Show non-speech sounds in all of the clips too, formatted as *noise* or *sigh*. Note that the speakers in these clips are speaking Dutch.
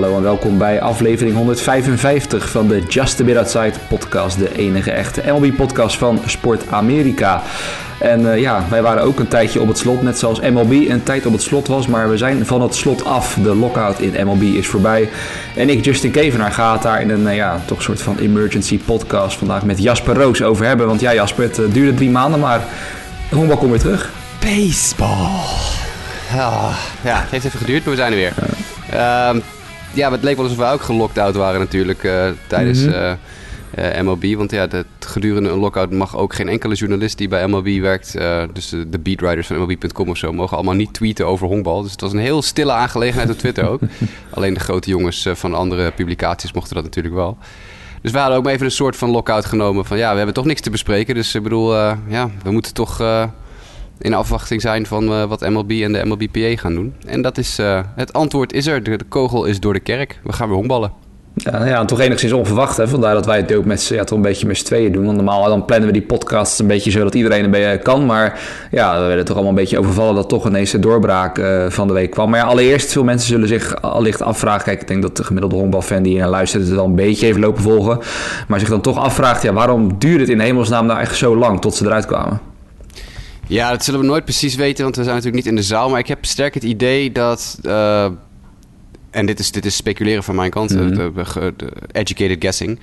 Hallo en welkom bij aflevering 155 van de Just a Bit Outside podcast. De enige echte MLB-podcast van Sport Amerika. En eh, ja, wij waren ook een tijdje op het slot, net zoals MLB een tijd op het slot was. Maar we zijn van het slot af. De lockout in MLB is voorbij. En ik, Justin Kevenaar, ga het daar in een uh, ja, toch soort van emergency podcast vandaag met Jasper Roos over hebben. Want ja, Jasper, het uh, duurde drie maanden, maar honkbal komt weer terug. Baseball. Oh, ja, het heeft even geduurd, maar we zijn er weer. Ja, het leek wel alsof we ook gelocked out waren natuurlijk uh, tijdens mm -hmm. uh, MLB. Want ja, dat gedurende een lockout mag ook geen enkele journalist die bij MLB werkt... dus de, de beatwriters van MLB.com of zo... mogen allemaal niet tweeten over honkbal. Dus het was een heel stille aangelegenheid op Twitter ook. *laughs* Alleen de grote jongens van andere publicaties mochten dat natuurlijk wel. Dus we hadden ook maar even een soort van lockout genomen van... ja, we hebben toch niks te bespreken. Dus ik bedoel, ja, we moeten toch in afwachting zijn van uh, wat MLB en de MLBPA gaan doen. En dat is, uh, het antwoord is er. De, kogel is door de kerk. We gaan weer honkballen. Ja, nou ja, toch enigszins onverwacht. Hè? Vandaar dat wij het ook met, ja, toch een beetje met z'n tweeën doen. Want normaal dan plannen we die podcasts een beetje zo dat iedereen een beetje kan. Maar ja, we werden toch allemaal een beetje overvallen dat toch ineens de doorbraak uh, van de week kwam. Maar ja, allereerst, veel mensen zullen zich allicht afvragen. Kijk, ik denk dat de gemiddelde honkbalfan die hier naar luistert het wel een beetje heeft lopen volgen. Maar zich dan toch afvraagt, ja, waarom duurde het in hemelsnaam nou echt zo lang tot ze eruit kwamen? Ja, dat zullen we nooit precies weten, want we zijn natuurlijk niet in de zaal. Maar ik heb sterk het idee dat. Uh, en dit is, dit is speculeren van mijn kant, mm -hmm. de, de, de educated guessing.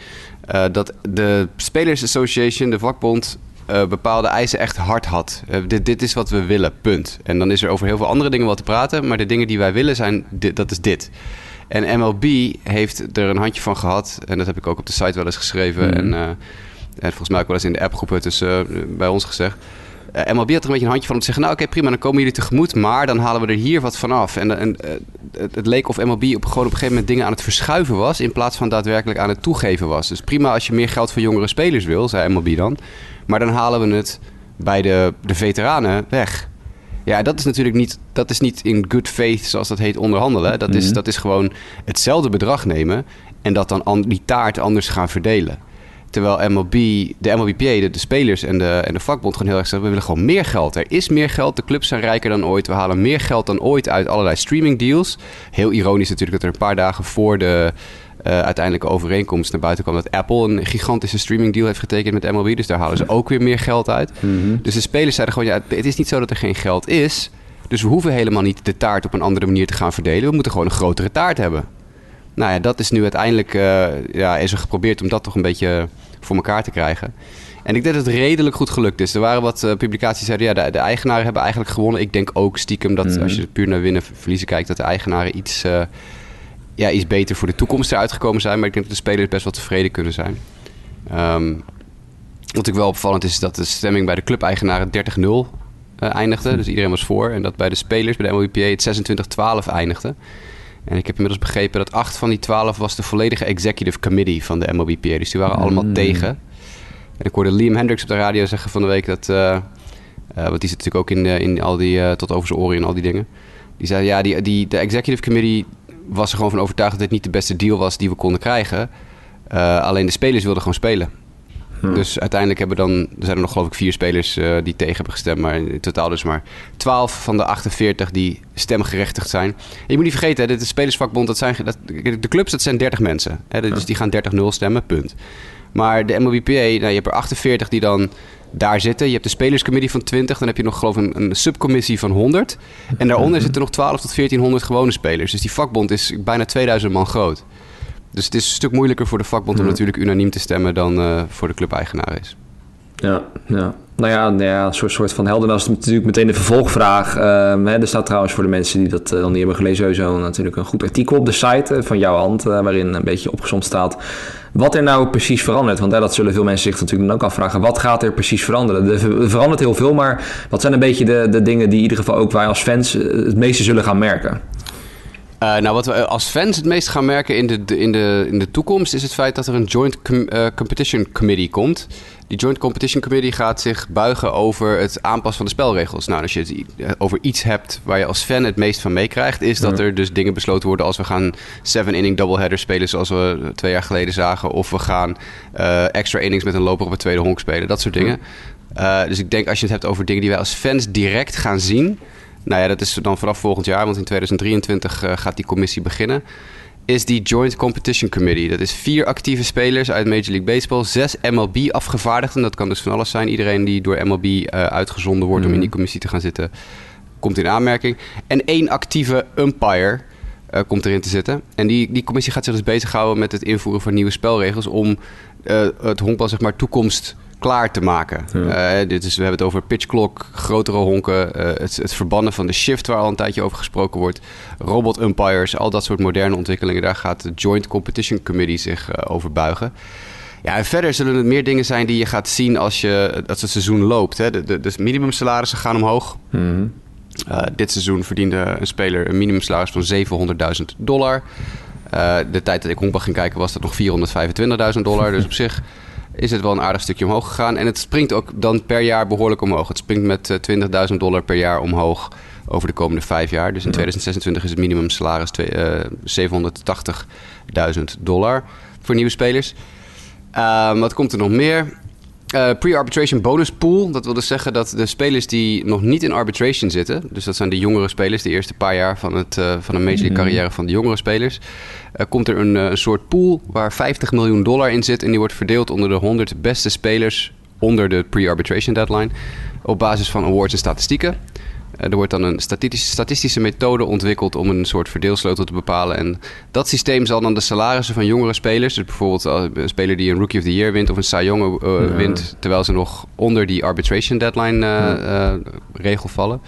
Uh, dat de Spelers Association, de vakbond, uh, bepaalde eisen echt hard had. dit, dit is wat we willen, punt. En dan is er over heel veel andere dingen wat te praten. Maar de dingen die wij willen zijn, dit, dat is dit. En MLB heeft er een handje van gehad. En dat heb ik ook op de site wel eens geschreven. Mm -hmm. en, en volgens mij ook wel eens in de appgroepen tussen bij ons gezegd. Uh, MLB had er een beetje een handje van om te zeggen... nou oké, okay, prima, dan komen jullie tegemoet... maar dan halen we er hier wat van af. En, en uh, het, het, leek of MLB op, gewoon op een gegeven moment dingen aan het verschuiven was... in plaats van daadwerkelijk aan het toegeven was. Dus prima als je meer geld voor jongere spelers wil, zei MLB dan... maar dan halen we het bij de, de veteranen weg. Ja, dat is natuurlijk niet, dat is niet in good faith, zoals dat heet, onderhandelen. Dat, mm -hmm. is, dat is gewoon hetzelfde bedrag nemen... en dat dan an, die taart anders gaan verdelen. Terwijl MLB, de MLBPA, de, de, spelers en de, en de vakbond gewoon heel erg zeggen... we willen gewoon meer geld. Er is meer geld, de clubs zijn rijker dan ooit. We halen meer geld dan ooit uit allerlei streaming deals. Heel ironisch natuurlijk dat er een paar dagen voor de uh, uiteindelijke overeenkomst naar buiten kwam... dat Apple een gigantische streaming deal heeft getekend met MLB. Dus daar halen ze ook weer meer geld uit. Mm -hmm. Dus de spelers zeiden gewoon, ja, het is niet zo dat er geen geld is... Dus we hoeven helemaal niet de taart op een andere manier te gaan verdelen. We moeten gewoon een grotere taart hebben. Nou ja, dat is nu uiteindelijk... Uh, ja, is er geprobeerd om dat toch een beetje voor elkaar te krijgen. En ik denk dat het redelijk goed gelukt is. Er waren wat uh, publicaties die zeiden... ja, de, de, eigenaren hebben eigenlijk gewonnen. Ik denk ook stiekem dat mm-hmm. als je puur naar winnen verliezen kijkt... dat de eigenaren iets, uh, ja, iets beter voor de toekomst eruit gekomen zijn. Maar ik denk dat de spelers best wel tevreden kunnen zijn. Um, wat ik wel opvallend is... dat de stemming bij de clubeigenaren 30-0 uh, eindigde. Dus iedereen was voor. En dat bij de spelers, bij de MLBPA, het 26-12 eindigde. En ik heb inmiddels begrepen dat acht van die twaalf was de volledige executive committee van de MLBPA. Dus die waren allemaal mm. tegen. En ik hoorde Liam Hendricks op de radio zeggen van de week dat... Uh, uh, want die zit natuurlijk ook in, uh, in al die... tot over zijn oren en al die dingen. Die zei, ja, die, die, de executive committee was er gewoon van overtuigd... dat dit niet de beste deal was die we konden krijgen. alleen de spelers wilden gewoon spelen. Hmm. Dus uiteindelijk hebben dan, er zijn er nog geloof ik vier spelers uh, die tegen hebben gestemd, maar in totaal dus maar 12 van de 48 die stemgerechtigd zijn. En je moet niet vergeten, hè, dit is spelersvakbond, dat zijn, dat, de clubs dat zijn 30 mensen. Hè, dus die gaan 30-0 stemmen, punt. Maar de MLBPA, nou, je hebt er 48 die dan daar zitten. Je hebt de spelerscommissie van 20. Dan heb je nog geloof ik een, een subcommissie van 100. En daaronder *laughs* zitten nog 12 tot 1400 gewone spelers. Dus die vakbond is bijna 2000 man groot. Dus het is een stuk moeilijker voor de vakbond om ja. natuurlijk unaniem te stemmen dan uh, voor de clubeigenaar is. Ja, ja. Nou ja, nou ja een soort, soort van helder. Dat is natuurlijk meteen de vervolgvraag. Uh, hè, er staat trouwens voor de mensen die dat uh, nog niet hebben gelezen... sowieso natuurlijk een goed artikel op de site uh, van jouw hand... waarin een beetje opgezomd staat wat er nou precies verandert. Want hè, dat zullen veel mensen zich natuurlijk dan ook afvragen. Wat gaat er precies veranderen? Er verandert heel veel, maar wat zijn een beetje de, de dingen... die in ieder geval ook wij als fans het meeste zullen gaan merken? Uh, nou, wat we als fans het meest gaan merken in de, in, de, in de toekomst is het feit dat er een Joint com, uh, Competition Committee komt. Die Joint Competition Committee gaat zich buigen over het aanpassen van de spelregels. Nou, als je het over iets hebt waar je als fan het meest van meekrijgt, is dat ja. er dus dingen besloten worden als we gaan seven inning doubleheader spelen zoals we twee jaar geleden zagen. Of we gaan uh, extra innings met een loper op het tweede honk spelen. Dat soort dingen. Ja. dus ik denk als je het hebt over dingen die wij als fans direct gaan zien. Nou ja, dat is dan vanaf volgend jaar, want in 2023 uh, gaat die commissie beginnen. is die Joint Competition Committee. Dat is vier actieve spelers uit Major League Baseball, zes MLB-afgevaardigden. Dat kan dus van alles zijn. Iedereen die door MLB uh, uitgezonden wordt om in die commissie te gaan zitten, komt in aanmerking. En één actieve umpire uh, komt erin te zitten. En die, die commissie gaat zich dus bezighouden met het invoeren van nieuwe spelregels om het honkbal zeg maar toekomst klaar te maken. Ja. Uh, dit is, we hebben het over pitchklok, grotere honken, uh, het, het, verbannen van de shift waar al een tijdje over gesproken wordt, robot umpires, al dat soort moderne ontwikkelingen. Daar gaat de Joint Competition Committee zich uh, over buigen. Ja, en verder zullen het meer dingen zijn die je gaat zien als, je, als het seizoen loopt. Hè. De, de, de minimumsalarissen gaan omhoog. Mm -hmm. dit seizoen verdiende een speler een minimumsalaris van 700.000 dollar. de tijd dat ik honkbal ging kijken was dat nog 425.000 dollar. dus op *laughs* zich is het wel een aardig stukje omhoog gegaan. En het springt ook dan per jaar behoorlijk omhoog. Het springt met uh, 20.000 dollar per jaar omhoog over de komende vijf jaar. Dus in 2026 is het minimumsalaris uh, 780.000 dollar voor nieuwe spelers. Uh, wat komt er nog meer? Uh, Pre-arbitration bonus pool. Dat wil dus zeggen dat de spelers die nog niet in arbitration zitten... dus dat zijn de jongere spelers, de eerste paar jaar van, het, uh, van een Major League carrière van de jongere spelers... Uh, komt er een, een, soort pool waar 50 miljoen dollar in zit... en die wordt verdeeld onder de 100 beste spelers onder de pre-arbitration deadline... op basis van awards en statistieken. Er wordt dan een statistische, methode ontwikkeld om een soort verdeelsleutel te bepalen. En dat systeem zal dan de salarissen van jongere spelers, dus bijvoorbeeld een speler die een Rookie of the Year wint of een Cy Young uh, ja. wint, terwijl ze nog onder die arbitration deadline uh, uh, regel vallen.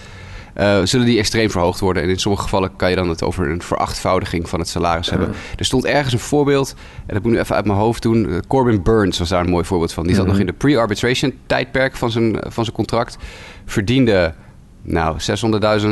Uh, zullen die extreem verhoogd worden. En in sommige gevallen kan je dan het over een verachtvoudiging van het salaris hebben. Er stond ergens een voorbeeld, en dat moet ik nu even uit mijn hoofd doen. Corbin Burns was daar een mooi voorbeeld van. Die zat nog in de pre-arbitration tijdperk van zijn, van zijn contract. Verdiende nou, 600.000,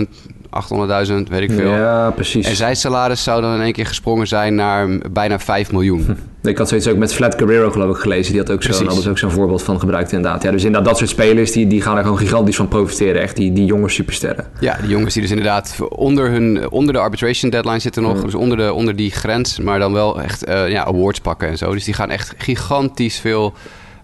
800.000, weet ik veel. Ja, precies. En zijn salaris zou dan in één keer gesprongen zijn naar bijna 5 miljoen. Hm. Ik had zoiets ook met Flat Guerrero geloof ik gelezen. Die had ook zo, hadden ze ook zo'n voorbeeld van gebruikt inderdaad. Ja, dus inderdaad dat soort spelers die, die gaan er gewoon gigantisch van profiteren. Echt die, die jonge supersterren. Ja, die jongens die dus inderdaad onder, hun, onder de arbitration deadline zitten nog. Hm. Dus onder, de, onder die grens. Maar dan wel echt uh, ja, awards pakken en zo. Dus die gaan echt gigantisch veel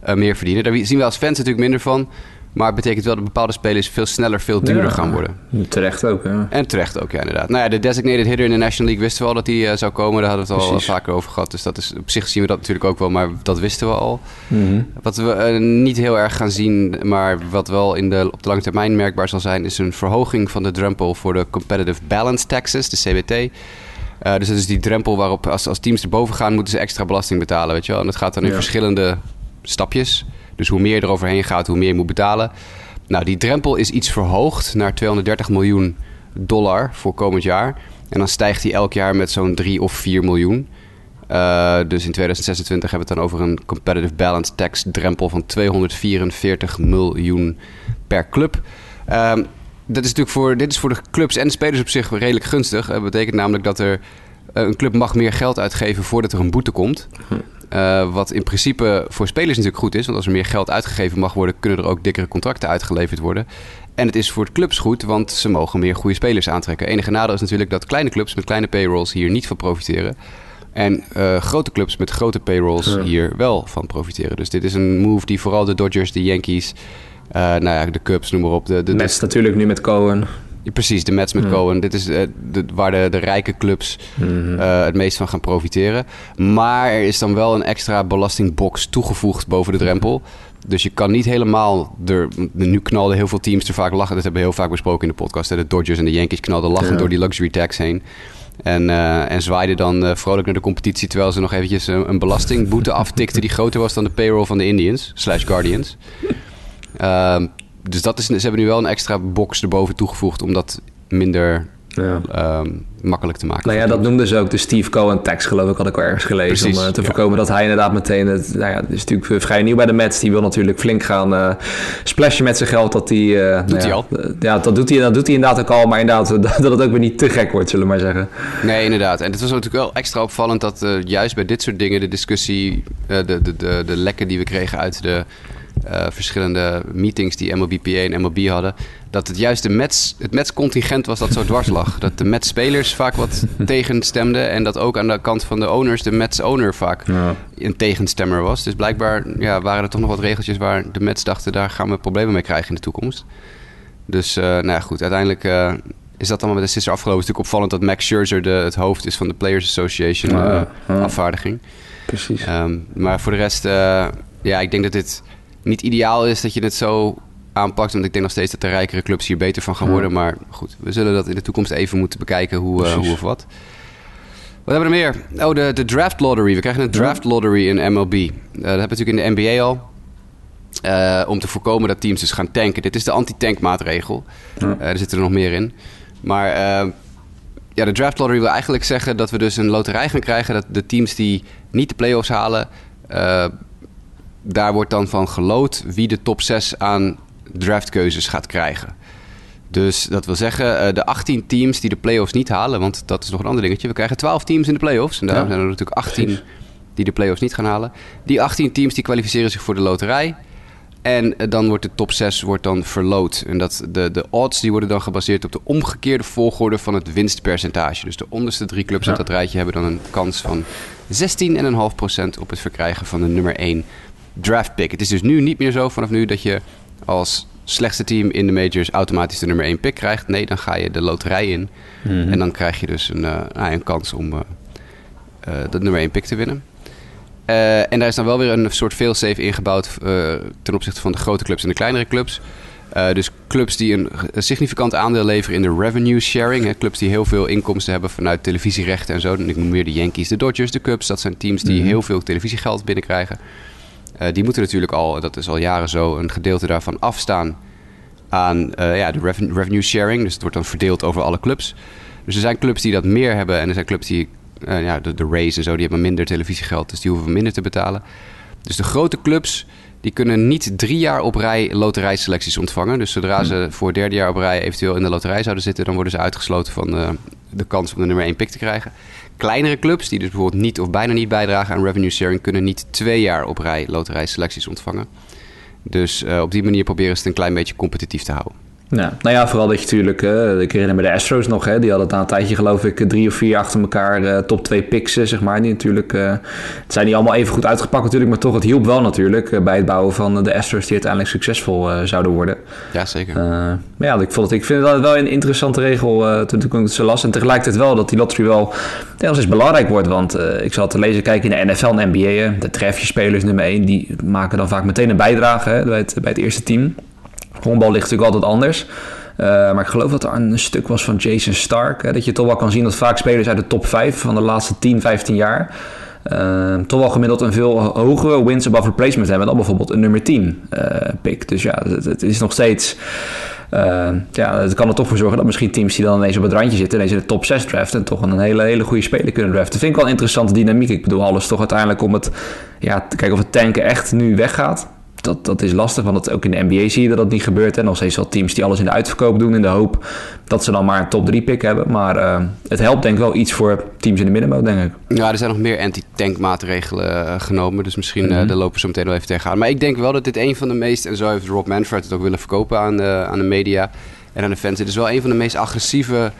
uh, meer verdienen. Daar zien we als fans natuurlijk minder van. Maar het betekent wel dat bepaalde spelers veel sneller, veel duurder ja, gaan worden. Terecht ook, ja. En terecht ook, ja, inderdaad. Nou ja, de designated hitter in de National League wisten we al dat die uh, zou komen. Daar hadden we het al Precies. vaker over gehad. Dus dat is, op zich zien we dat natuurlijk ook wel, maar dat wisten we al. Mm -hmm. Wat we uh, niet heel erg gaan zien, maar wat wel in de, op de lange termijn merkbaar zal zijn... is een verhoging van de drempel voor de Competitive Balance Taxes, de CBT... Uh, dus dat is die drempel waarop als, als teams erboven gaan, moeten ze extra belasting betalen. Weet je wel? En dat gaat dan in ja. verschillende stapjes. Dus hoe meer je eroverheen gaat, hoe meer je moet betalen. Nou, die drempel is iets verhoogd naar 230 miljoen dollar voor komend jaar. En dan stijgt die elk jaar met zo'n 3 of 4 miljoen. Uh, dus in 2026 hebben we het dan over een competitive balance tax drempel van 244 miljoen per club. Uh, dat is natuurlijk voor, dit is voor de clubs en de spelers op zich redelijk gunstig. Dat betekent namelijk dat er een club mag meer geld uitgeven voordat er een boete komt. Uh, wat in principe voor spelers natuurlijk goed is. Want als er meer geld uitgegeven mag worden, kunnen er ook dikkere contracten uitgeleverd worden. En het is voor de clubs goed, want ze mogen meer goede spelers aantrekken. Enige nadeel is natuurlijk dat kleine clubs met kleine payrolls hier niet van profiteren. En uh, grote clubs met grote payrolls ja. hier wel van profiteren. Dus dit is een move die vooral de Dodgers, de Yankees, uh, nou ja, de Cubs, noem maar op. De, de, Mets natuurlijk nu met Cohen. Ja, precies, de Mets met. Cohen. Dit is uh, de, waar de, de rijke clubs mm -hmm. uh, het meest van gaan profiteren. Maar er is dan wel een extra belastingbox toegevoegd boven de drempel. Dus je kan niet helemaal... Er, nu knalden heel veel teams er vaak lachen. Dat hebben we heel vaak besproken in de podcast. Hè? De Dodgers en de Yankees knalden lachend ja. door die luxury tax heen. En, uh, en zwaaiden dan vrolijk naar de competitie... terwijl ze nog eventjes een, een belastingboete *laughs* aftikten... die groter was dan de payroll van de Indians. Slash Guardians. *laughs* Ehm, dus dat is, ze hebben nu wel een extra box erboven toegevoegd om dat minder ja. um, makkelijk te maken. Nou ja, dat noemden ze ook de Steve Cohen tax, geloof ik, had ik al ergens gelezen. Precies, om uh, te ja. voorkomen dat hij inderdaad meteen... Het, nou ja, het is natuurlijk vrij nieuw bij de Mets. Die wil natuurlijk flink gaan uh, splashen met zijn geld. Dat die, uh, doet nou hij ja, al? Ja, dat doet hij, dat doet hij inderdaad ook al. Maar inderdaad, *laughs* dat het ook weer niet te gek wordt, zullen we maar zeggen. Nee, inderdaad. En het was natuurlijk wel extra opvallend dat juist bij dit soort dingen... de discussie, de, de, de, de lekken die we kregen uit de... Uh, verschillende meetings die MLBPA en MLB hadden... dat het juist de Mets, het Mets-contingent was dat zo dwars lag. *laughs* dat de Mets-spelers vaak wat tegenstemden... en dat ook aan de kant van de owners de Mets-owner vaak ja. een tegenstemmer was. Dus blijkbaar ja, waren er toch nog wat regeltjes... waar de Mets dachten, daar gaan we problemen mee krijgen in de toekomst. Dus uh, nou ja, goed, uiteindelijk... Uh, is dat allemaal met de sister afgelopen. Het is natuurlijk opvallend dat Max Scherzer de, het hoofd is van de Players Association Ah, eh, ah. afvaardiging. Precies. Ehm, maar voor de rest, eh, ja, ik denk dat dit niet ideaal is dat je het zo aanpakt. Want ik denk nog steeds dat de rijkere clubs hier beter van gaan Ja. worden. Maar goed, we zullen dat in de toekomst even moeten bekijken hoe, eh, hoe of wat. Wat hebben we er meer? Oh, de, de draft lottery. We krijgen een draft lottery in MLB. Eh, dat hebben we natuurlijk in de NBA al. Eh, om te voorkomen dat teams dus gaan tanken. Dit is de anti-tank maatregel. Ja. Er zitten er nog meer in. Maar ja, de draft lottery wil eigenlijk zeggen dat we dus een loterij gaan krijgen. Dat de teams die niet de playoffs halen, daar wordt dan van geloot wie de top 6 aan draftkeuzes gaat krijgen. Dus dat wil zeggen, eh, de 18 teams die de playoffs niet halen, want dat is nog een ander dingetje. We krijgen 12 teams in de playoffs. En daar Ja. zijn er natuurlijk 18 Precies. die de playoffs niet gaan halen. Die 18 teams die kwalificeren zich voor de loterij. En eh, dan wordt de top 6 wordt dan verloot. En dat de, de odds die worden dan gebaseerd op de omgekeerde volgorde van het winstpercentage. Dus de onderste drie clubs Ja. uit dat rijtje hebben dan een kans van 16,5% op het verkrijgen van de nummer 1 draft pick. Het is dus nu niet meer zo vanaf nu dat je als slechtste team in de majors automatisch de nummer 1 pick krijgt. Nee, dan ga je de loterij in. Mhm. En dan krijg je dus een, eh, nou, een kans om eh eh, dat nummer 1 pick te winnen. En daar is dan wel weer een soort failsafe ingebouwd ten opzichte van de grote clubs en de kleinere clubs. Dus clubs die een, een significant aandeel leveren in de revenue sharing. Hè, clubs die heel veel inkomsten hebben vanuit televisierechten en zo. En ik noem meer de Yankees, de Dodgers, de Cubs. Dat zijn teams die Mhm. heel veel televisiegeld binnenkrijgen. Eh, die moeten natuurlijk al, dat is al jaren zo, een gedeelte daarvan afstaan aan eh, ja, de reven- revenue sharing. Dus het wordt dan verdeeld over alle clubs. Dus er zijn clubs die dat meer hebben en er zijn clubs die, eh, ja, de, de Rays en zo, die hebben minder televisiegeld, dus die hoeven minder te betalen. Dus de grote clubs, die kunnen niet drie jaar op rij loterijselecties ontvangen. Dus zodra ze voor het derde jaar op rij eventueel in de loterij zouden zitten, dan worden ze uitgesloten van eh, de kans om de nummer één pick te krijgen. Kleinere clubs, die dus bijvoorbeeld niet of bijna niet bijdragen aan revenue sharing, kunnen niet twee jaar op rij loterijselecties ontvangen. Dus eh, op die manier proberen ze het een klein beetje competitief te houden. Ja, nou ja, vooral dat je natuurlijk, eh, ik herinner me de Astros nog, hè, die hadden na een tijdje geloof ik drie of vier achter elkaar eh, top twee picks, eh, zeg maar. Die natuurlijk, eh, het zijn niet allemaal even goed uitgepakt natuurlijk, maar toch, het hielp wel natuurlijk bij het bouwen van de Astros die uiteindelijk succesvol zouden worden. Ja, zeker. Maar ja, ik, vond het, ik vind het wel een interessante regel toen, ik het zo las. En tegelijkertijd wel dat die lottery wel nog steeds belangrijk wordt. Want ik zal te lezen kijken in de NFL en NBA. De trefjespelers nummer 1, die maken dan vaak meteen een bijdrage hè, bij, het, bij het eerste team. Honkbal ligt natuurlijk altijd anders. Eh, maar ik geloof dat er een stuk was van Jason Stark. Hè, dat je toch wel kan zien dat vaak spelers uit de top 5 van de laatste 10, 15 jaar... eh, toch wel gemiddeld een veel hogere wins above replacement hebben dan bijvoorbeeld een nummer 10 eh, pick. Dus ja, het, is nog steeds... eh, ja, het kan er toch voor zorgen dat misschien teams die dan ineens op het randje zitten... ineens in de top 6 draften en toch een hele, hele goede speler kunnen draften. Vind ik wel een interessante dynamiek. Ik bedoel, alles toch uiteindelijk om het... Ja, te kijken of het tanken echt nu weggaat dat, dat is lastig, want het, ook in de NBA zie je dat dat niet gebeurt. En nog steeds wel teams die alles in de uitverkoop doen in de hoop dat ze dan maar een top 3 pick hebben. Maar eh, het helpt denk ik wel iets voor teams in de middenmoot, denk ik. Ja, er zijn nog meer anti-tank maatregelen eh, genomen. Dus misschien Mhm. daar lopen zo meteen wel even tegenaan. Maar ik denk wel dat dit een van de meest... En zo heeft Rob Manfred het ook willen verkopen aan de, aan de media en aan de fans. Dit is wel een van de meest agressieve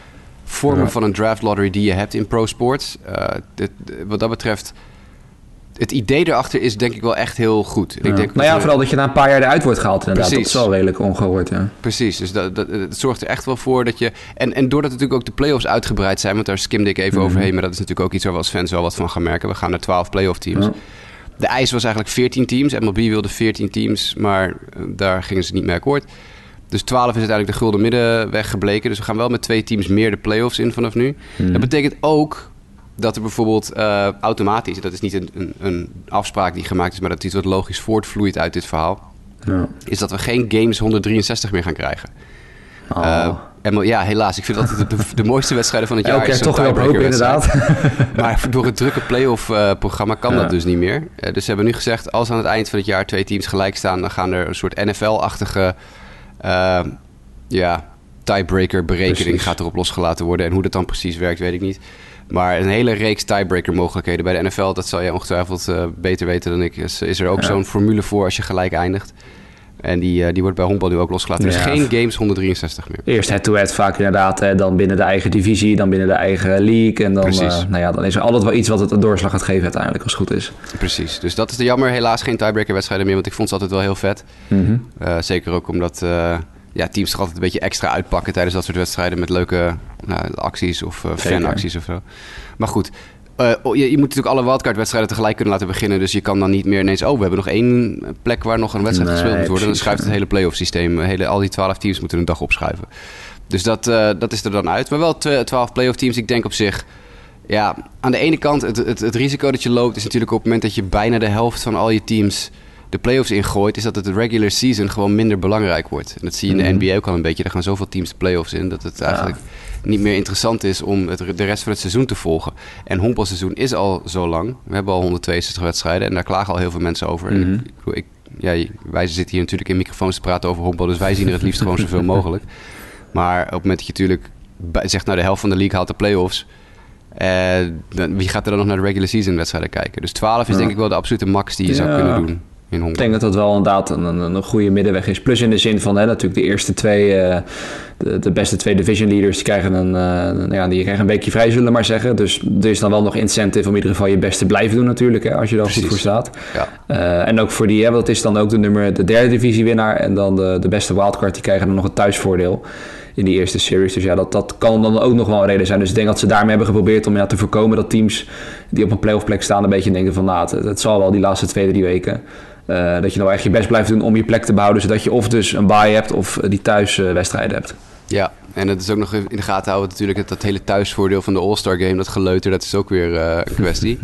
vormen Ja. van een draft lottery die je hebt in pro sports. Dit- wat dat betreft... Het idee erachter is denk ik wel echt heel goed. Ja. Ik denk nou ja, vooral dat je na een paar jaar eruit wordt gehaald inderdaad. Precies. Dat is wel redelijk ongehoord, ja. Precies, dus dat, dat, het zorgt er echt wel voor dat je... En, en doordat natuurlijk ook de playoffs uitgebreid zijn... want daar skimde ik even Mhm. overheen... maar dat is natuurlijk ook iets waar we als fans wel wat van gaan merken. We gaan naar 12 playoff teams. Ja. De eis was eigenlijk 14 teams. MLB wilde 14 teams, maar eh, daar gingen ze niet mee akkoord. Dus 12 is uiteindelijk de gulden middenweg gebleken. Dus we gaan wel met twee teams meer de playoffs in vanaf nu. Mhm. Dat betekent ook dat er bijvoorbeeld eh, automatisch... dat is niet een, een, een afspraak die gemaakt is... maar dat iets wat logisch voortvloeit uit dit verhaal... Ja. is dat we geen Games 163 meer gaan krijgen. Oh. Eh, en, ja, helaas. Ik vind dat de, de, mooiste wedstrijden van het jaar Elke is toch weer op hopen tiebreaker-wedstrijd. inderdaad. *laughs* Maar door het drukke playoff-programma kan Ja. dat dus niet meer. Dus ze hebben nu gezegd, als aan het eind van het jaar twee teams gelijk staan... dan gaan er een soort NFL-achtige eh, ja, tiebreaker-berekening Precies. gaat erop losgelaten worden. En hoe dat dan precies werkt, weet ik niet. Maar een hele reeks tiebreaker-mogelijkheden bij de NFL... dat zal jij ongetwijfeld eh, beter weten dan ik. Is, is er ook Ja. zo'n formule voor als je gelijk eindigt. En die, eh, die wordt bij honkbal nu ook losgelaten. Dus Ja. geen Games 163 meer. Eerst head-to-head vaak inderdaad, hè, dan binnen de eigen divisie, dan binnen de eigen league. En dan, eh, nou ja, dan is er altijd wel iets wat het een doorslag gaat geven uiteindelijk, als het goed is. Precies, dus dat is de jammer. Helaas geen tiebreaker wedstrijden meer, want ik vond ze altijd wel heel vet. Mhm. Zeker ook omdat, ja, teams toch altijd een beetje extra uitpakken tijdens dat soort wedstrijden met leuke nou, acties of uh, fanacties of zo. Maar goed, uh, je, je, moet natuurlijk alle wildcard-wedstrijden tegelijk kunnen laten beginnen. Dus je kan dan niet meer ineens... Oh, we hebben nog één plek waar nog een wedstrijd gespeeld moet worden. Dan schuift het hele playoff systeem. Hele, al die twaalf teams moeten een dag opschuiven. Dus dat, uh, dat is er dan uit. Maar wel twaalf playoff teams. Ik denk op zich... Ja, aan de ene kant, het, het, het, risico dat je loopt... is natuurlijk op het moment dat je bijna de helft van al je teams de playoffs ingooit, is dat het de regular season gewoon minder belangrijk wordt. En dat zie je in de mhm. NBA ook al een beetje. Er gaan zoveel teams de playoffs in dat het eigenlijk niet meer interessant is om het, de rest van het seizoen te volgen. En honkbalseizoen is al zo lang. We hebben al 162 wedstrijden en daar klagen al heel veel mensen over. Mm ik, ik, ja, wij zitten hier natuurlijk in microfoons te praten over honkbal, dus wij zien er het liefst gewoon zoveel *laughs* mogelijk. Maar op het moment dat je natuurlijk zegt, nou de helft van de league haalt de playoffs. Uh, wie gaat er dan nog naar de regular season wedstrijden kijken? Dus 12 is denk ik wel de absolute max die je zou kunnen doen. Ik denk dat dat wel inderdaad een, een, een, goede middenweg is. Plus in de zin van hè, natuurlijk de eerste twee, uh, de, de, beste twee division leaders, die krijgen een, uh, ja, die krijgen een weekje vrij, zullen we maar zeggen. Dus er is dan wel nog incentive om in ieder geval je best te blijven doen natuurlijk, hè, als je er goed voor staat. Ja. Uh, en ook voor die, hè, dat is dan ook de nummer, de derde divisiewinnaar en dan de, de beste wildcard, die krijgen dan nog een thuisvoordeel in die eerste series. Dus ja, dat, dat kan dan ook nog wel een reden zijn. Dus ik denk dat ze daarmee hebben geprobeerd om ja, te voorkomen dat teams die op een playoff plek staan een beetje denken van nou, het, het zal wel die laatste twee, drie weken. Uh, dat je nou echt je best blijft doen om je plek te behouden. Zodat je of dus een bye hebt of die thuiswedstrijden hebt. Ja, en het is ook nog in de gaten houden natuurlijk dat, dat hele thuisvoordeel van de All-Star Game, dat geleuter, dat is ook weer uh, een kwestie.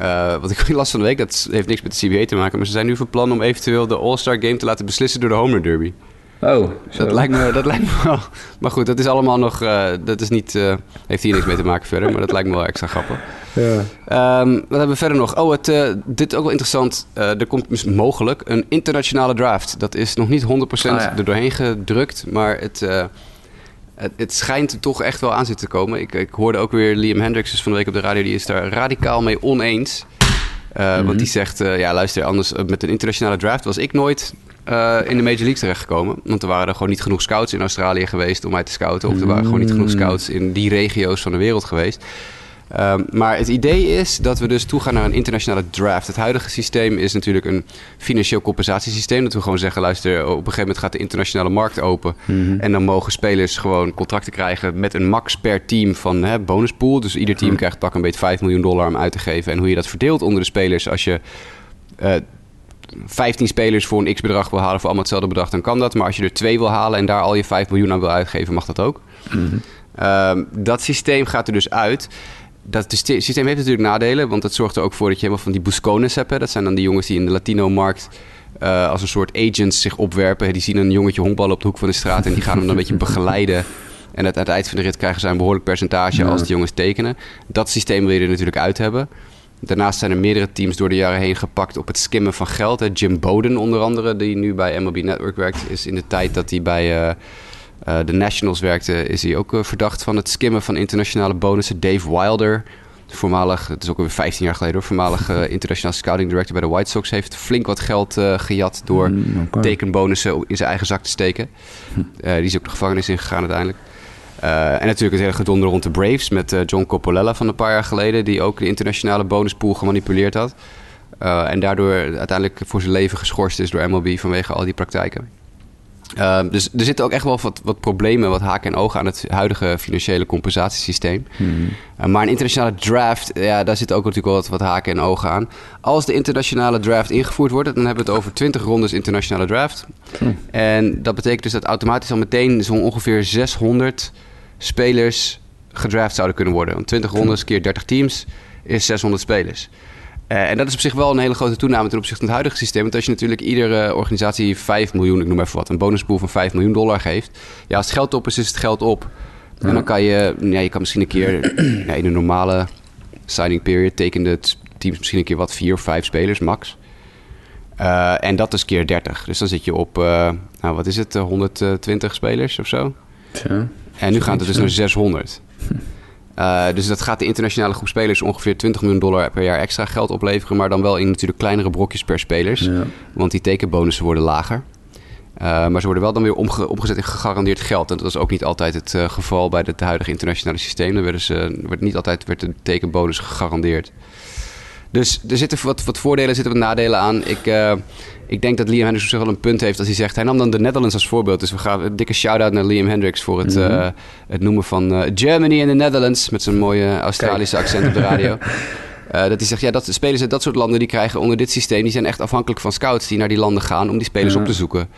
uh, *laughs* wat ik *laughs* last van de week, dat heeft niks met de CBA te maken, maar ze zijn nu van plan om eventueel de All-Star Game te laten beslissen door de Home Run Derby. Oh, dat lijkt, me, dat lijkt me wel. Maar goed, dat is allemaal nog. Uh, dat is niet, uh, heeft hier niks mee te maken verder, maar dat lijkt me wel extra grappig. Ja. Um, wat hebben we verder nog? Oh, het, uh, dit is ook wel interessant. er komt mogelijk een internationale draft. Dat is nog niet 100% oh, ja. er doorheen gedrukt, maar het, het, het, schijnt er toch echt wel aan zitten te komen. Ik, ik hoorde ook weer Liam Hendricks van de week op de radio, die is daar radicaal mee oneens. Uh, mm -hmm. Want die zegt, uh, ja luister, anders met een internationale draft was ik nooit uh, in de Major League terechtgekomen. Want er waren er gewoon niet genoeg scouts in Australië geweest om mij te scouten. Of er waren gewoon niet genoeg mm. scouts in die regio's van de wereld geweest. Um, maar het idee is dat we dus toegaan naar een internationale draft. Het huidige systeem is natuurlijk een financieel compensatiesysteem. Dat we gewoon zeggen, luister, op een gegeven moment gaat de internationale markt open. Mm -hmm. En dan mogen spelers gewoon contracten krijgen met een max per team van hè, bonuspool. Dus ieder team mm. krijgt pak een beetje 5 miljoen dollar om uit te geven. En hoe je dat verdeelt onder de spelers als je... Uh, 15 spelers voor een x-bedrag wil halen voor allemaal hetzelfde bedrag, dan kan dat. Maar als je er twee wil halen en daar al je 5 miljoen aan wil uitgeven, mag dat ook. Mm dat systeem gaat er dus uit. Dat systeem heeft natuurlijk nadelen, want dat zorgt er ook voor dat je helemaal van die buscones hebt. Hè. Dat zijn dan die jongens die in de Latino-markt uh, als een soort agents zich opwerpen. Die zien een jongetje honkballen op de hoek van de straat en die gaan hem dan een beetje begeleiden. En aan het eind van de rit krijgen ze een behoorlijk percentage als de jongens tekenen. Dat systeem wil je er natuurlijk uit hebben. Daarnaast zijn er meerdere teams door de jaren heen gepakt op het skimmen van geld. Jim Bowden onder andere, die nu bij MLB Network werkt, is in de tijd dat hij bij uh, uh, de Nationals werkte, is hij ook uh, verdacht van het skimmen van internationale bonussen. Dave Wilder, voormalig, het is ook alweer 15 jaar geleden hoor, voormalig *laughs* internationaal scouting director bij de White Sox, heeft flink wat geld gejat door mm, okay. tekenbonussen in zijn eigen zak te steken. die is ook de gevangenis ingegaan uiteindelijk. Uh, en natuurlijk het hele gedonder rond de Braves met uh, John Coppolella van een paar jaar geleden, die ook de internationale bonuspool gemanipuleerd had. Uh, en daardoor uiteindelijk voor zijn leven geschorst is door MLB vanwege al die praktijken. dus er zitten ook echt wel wat, wat, problemen, wat haken en ogen aan het huidige financiële compensatiesysteem. Hmm. maar een internationale draft, ja, daar zitten ook natuurlijk wel wat, wat, haken en ogen aan. Als de internationale draft ingevoerd wordt, dan hebben we het over 20 rondes internationale draft. Hmm. En dat betekent dus dat automatisch al meteen zo'n ongeveer 600 spelers gedraft zouden kunnen worden. Want 20 rondes keer 30 teams is 600 spelers. Uh, en dat is op zich wel een hele grote toename ten opzichte van het huidige systeem. Want als je natuurlijk iedere organisatie 5 miljoen, ik noem even wat, een bonuspool van 5 miljoen dollar geeft. Ja, als het geld op is, is het geld op. En dan kan je, ja, je kan misschien een keer ja, in een normale signing period tekenen teams misschien een keer wat, vier of vijf spelers max. Uh, en dat is keer 30. Dus dan zit je op, uh, nou wat is het, 120 spelers of zo? Ja. En nu gaat het dus naar 600. Uh, dus dat gaat de internationale groep spelers ongeveer 20 miljoen dollar per jaar extra geld opleveren. Maar dan wel in natuurlijk kleinere brokjes per spelers. Ja. Want die tekenbonussen worden lager. Uh, maar ze worden wel dan weer omge omgezet in gegarandeerd geld. En dat is ook niet altijd het uh, geval bij het huidige internationale systeem. Dan werden ze, werd niet altijd werd de tekenbonus gegarandeerd. Dus er zitten wat, wat voordelen, er zitten wat nadelen aan. Ik, uh, ik denk dat Liam Hendricks zich wel een punt heeft als hij zegt... hij nam dan de Netherlands als voorbeeld. Dus we gaan een dikke shout-out naar Liam Hendricks... voor het, uh, het noemen van uh, Germany in the Netherlands... met zijn mooie Australische Kijk. accent op de radio. *laughs* Dat hij zegt, ja, dat, spelers uit dat soort landen die krijgen onder dit systeem... die zijn echt afhankelijk van scouts die naar die landen gaan... om die spelers op te zoeken.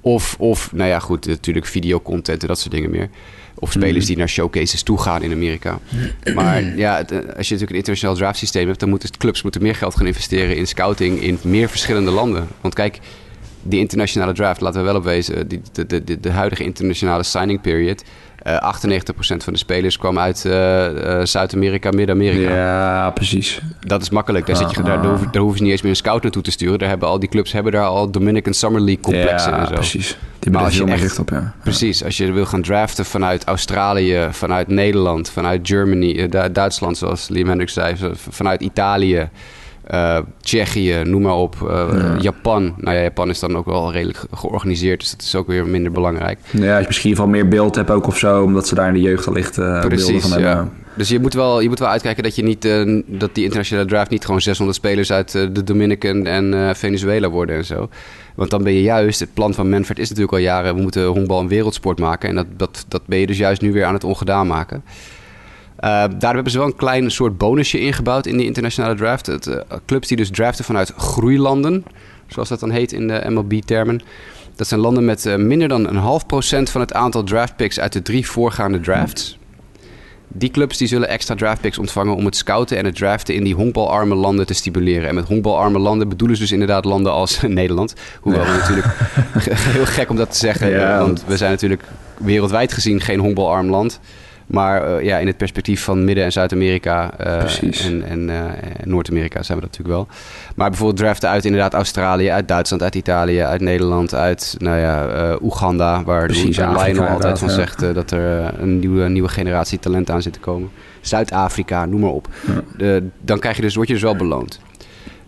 Of, of, nou ja, goed, natuurlijk videocontent en dat soort dingen meer. Of spelers die naar showcases toe gaan in Amerika. Maar *clears throat* ja, het, als je natuurlijk een internationaal draft systeem hebt... dan moeten clubs moeten meer geld gaan investeren in scouting... in meer verschillende landen. Want kijk, die internationale draft, laten we wel opwezen... Die, de, de, de, huidige internationale signing period... Uh, 98% van de spelers kwam uit uh, uh, Zuid-Amerika, Midden-Amerika. Ja, precies. Dat is makkelijk. Daar, zit je, daar, daar, hoeven, daar hoeven ze niet eens meer een scout naartoe te sturen. Daar hebben al die clubs hebben daar al Dominican Summer League complexen ja, en zo. precies. Die maar als je echt, op, ja. Precies. Als je wil gaan draften vanuit Australië, vanuit Nederland, vanuit Germany, Duitsland, zoals Liam Hendricks zei, vanuit Italië... Uh, Tsjechië, noem maar op. Uh, ja. Japan. Nou ja, Japan is dan ook wel redelijk georganiseerd, dus dat is ook weer minder belangrijk. Ja, als je misschien wel meer beeld hebt ook of zo, omdat ze daar in de jeugd allicht uh, Precies, van hebben. Ja. Dus je moet, wel, je moet wel uitkijken dat, je niet, dat die internationale draft niet gewoon 600 spelers uit de Dominican en Venezuela worden en zo. Want dan ben je juist, het plan van Manfred is natuurlijk al jaren, we moeten honkbal een wereldsport maken. En dat, dat, dat ben je dus juist nu weer aan het ongedaan maken. Uh, daar hebben ze wel een klein soort bonusje ingebouwd in die internationale draft. Het, uh, clubs die dus draften vanuit groeilanden, zoals dat dan heet in de MLB-termen. Dat zijn landen met uh, minder dan een half procent van het aantal draftpicks uit de drie voorgaande drafts. Die clubs die zullen extra draftpicks ontvangen om het scouten en het draften in die honkbalarme landen te stimuleren. En met honkbalarme landen bedoelen ze dus inderdaad landen als *laughs* Nederland. Hoewel we natuurlijk *laughs* heel gek om dat te zeggen, ja. want we zijn natuurlijk wereldwijd gezien geen honkbalarm land. Maar uh, ja, in het perspectief van Midden- en Zuid-Amerika uh, en, en uh, Noord-Amerika zijn we dat natuurlijk wel. Maar bijvoorbeeld draften uit inderdaad Australië, uit Duitsland, uit Italië, uit Nederland, uit nou ja, Oeganda, waar Precies, de Lionel altijd van zegt dat er een nieuwe, nieuwe generatie talent aan zit te komen. Zuid-Afrika, noem maar op. Ja. De, dan krijg je dus, word je dus wel beloond.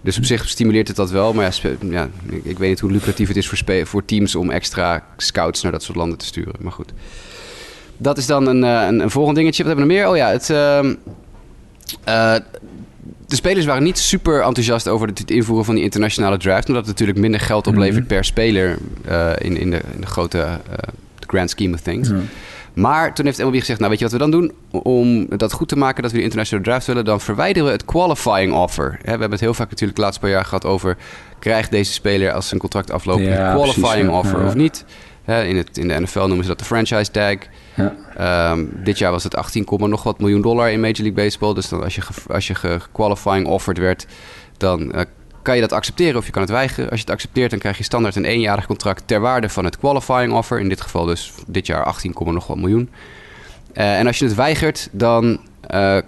Dus op zich stimuleert het dat wel. Maar ja, ja ik weet niet hoe lucratief het is voor, voor teams om extra scouts naar dat soort landen te sturen. Maar goed. Dat is dan een, een, een volgend dingetje. Wat hebben we nog meer? Oh ja, het... Uh, uh, de spelers waren niet super enthousiast over het invoeren van die internationale draft. Omdat het natuurlijk minder geld oplevert mm -hmm. per speler uh, in, in, de, in de grote grand scheme of things. Mm. Maar toen heeft MLB gezegd, nou weet je wat we dan doen? Om dat goed te maken dat we de internationale draft willen... dan verwijderen we het qualifying offer. we hebben het heel vaak natuurlijk de laatste paar jaar gehad over... krijgt deze speler als zijn contract afloopt ja, een qualifying precies, offer of niet? In, het, in de NFL noemen ze dat de franchise tag. Ja. Um, dit jaar was het 18, nog wat miljoen dollar in Major League Baseball. Dus dan als je, als je qualifying offered werd, dan uh, kan je dat accepteren of je kan het weigeren. Als je het accepteert, dan krijg je standaard een eenjarig contract ter waarde van het qualifying offer. In dit geval dus dit jaar 18, nog wat miljoen. Uh, en als je het weigert, dan uh,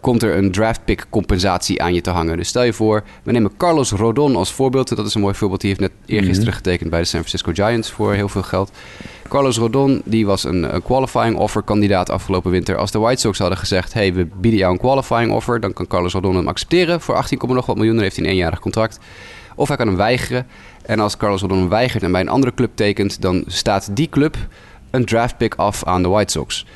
komt er een draft pick compensatie aan je te hangen. Dus stel je voor, we nemen Carlos Rodon als voorbeeld. Dat is een mooi voorbeeld. Die heeft net eergisteren mm -hmm. getekend bij de San Francisco Giants voor heel veel geld. Carlos Rodon die was een, een qualifying offer kandidaat afgelopen winter. Als de White Sox hadden gezegd, hey, we bieden jou een qualifying offer... dan kan Carlos Rodon hem accepteren voor 18, nog wat miljoen. Dan heeft hij een eenjarig contract. Of hij kan hem weigeren. En als Carlos Rodon hem weigert en bij een andere club tekent... dan staat die club een draft pick af aan de White Sox.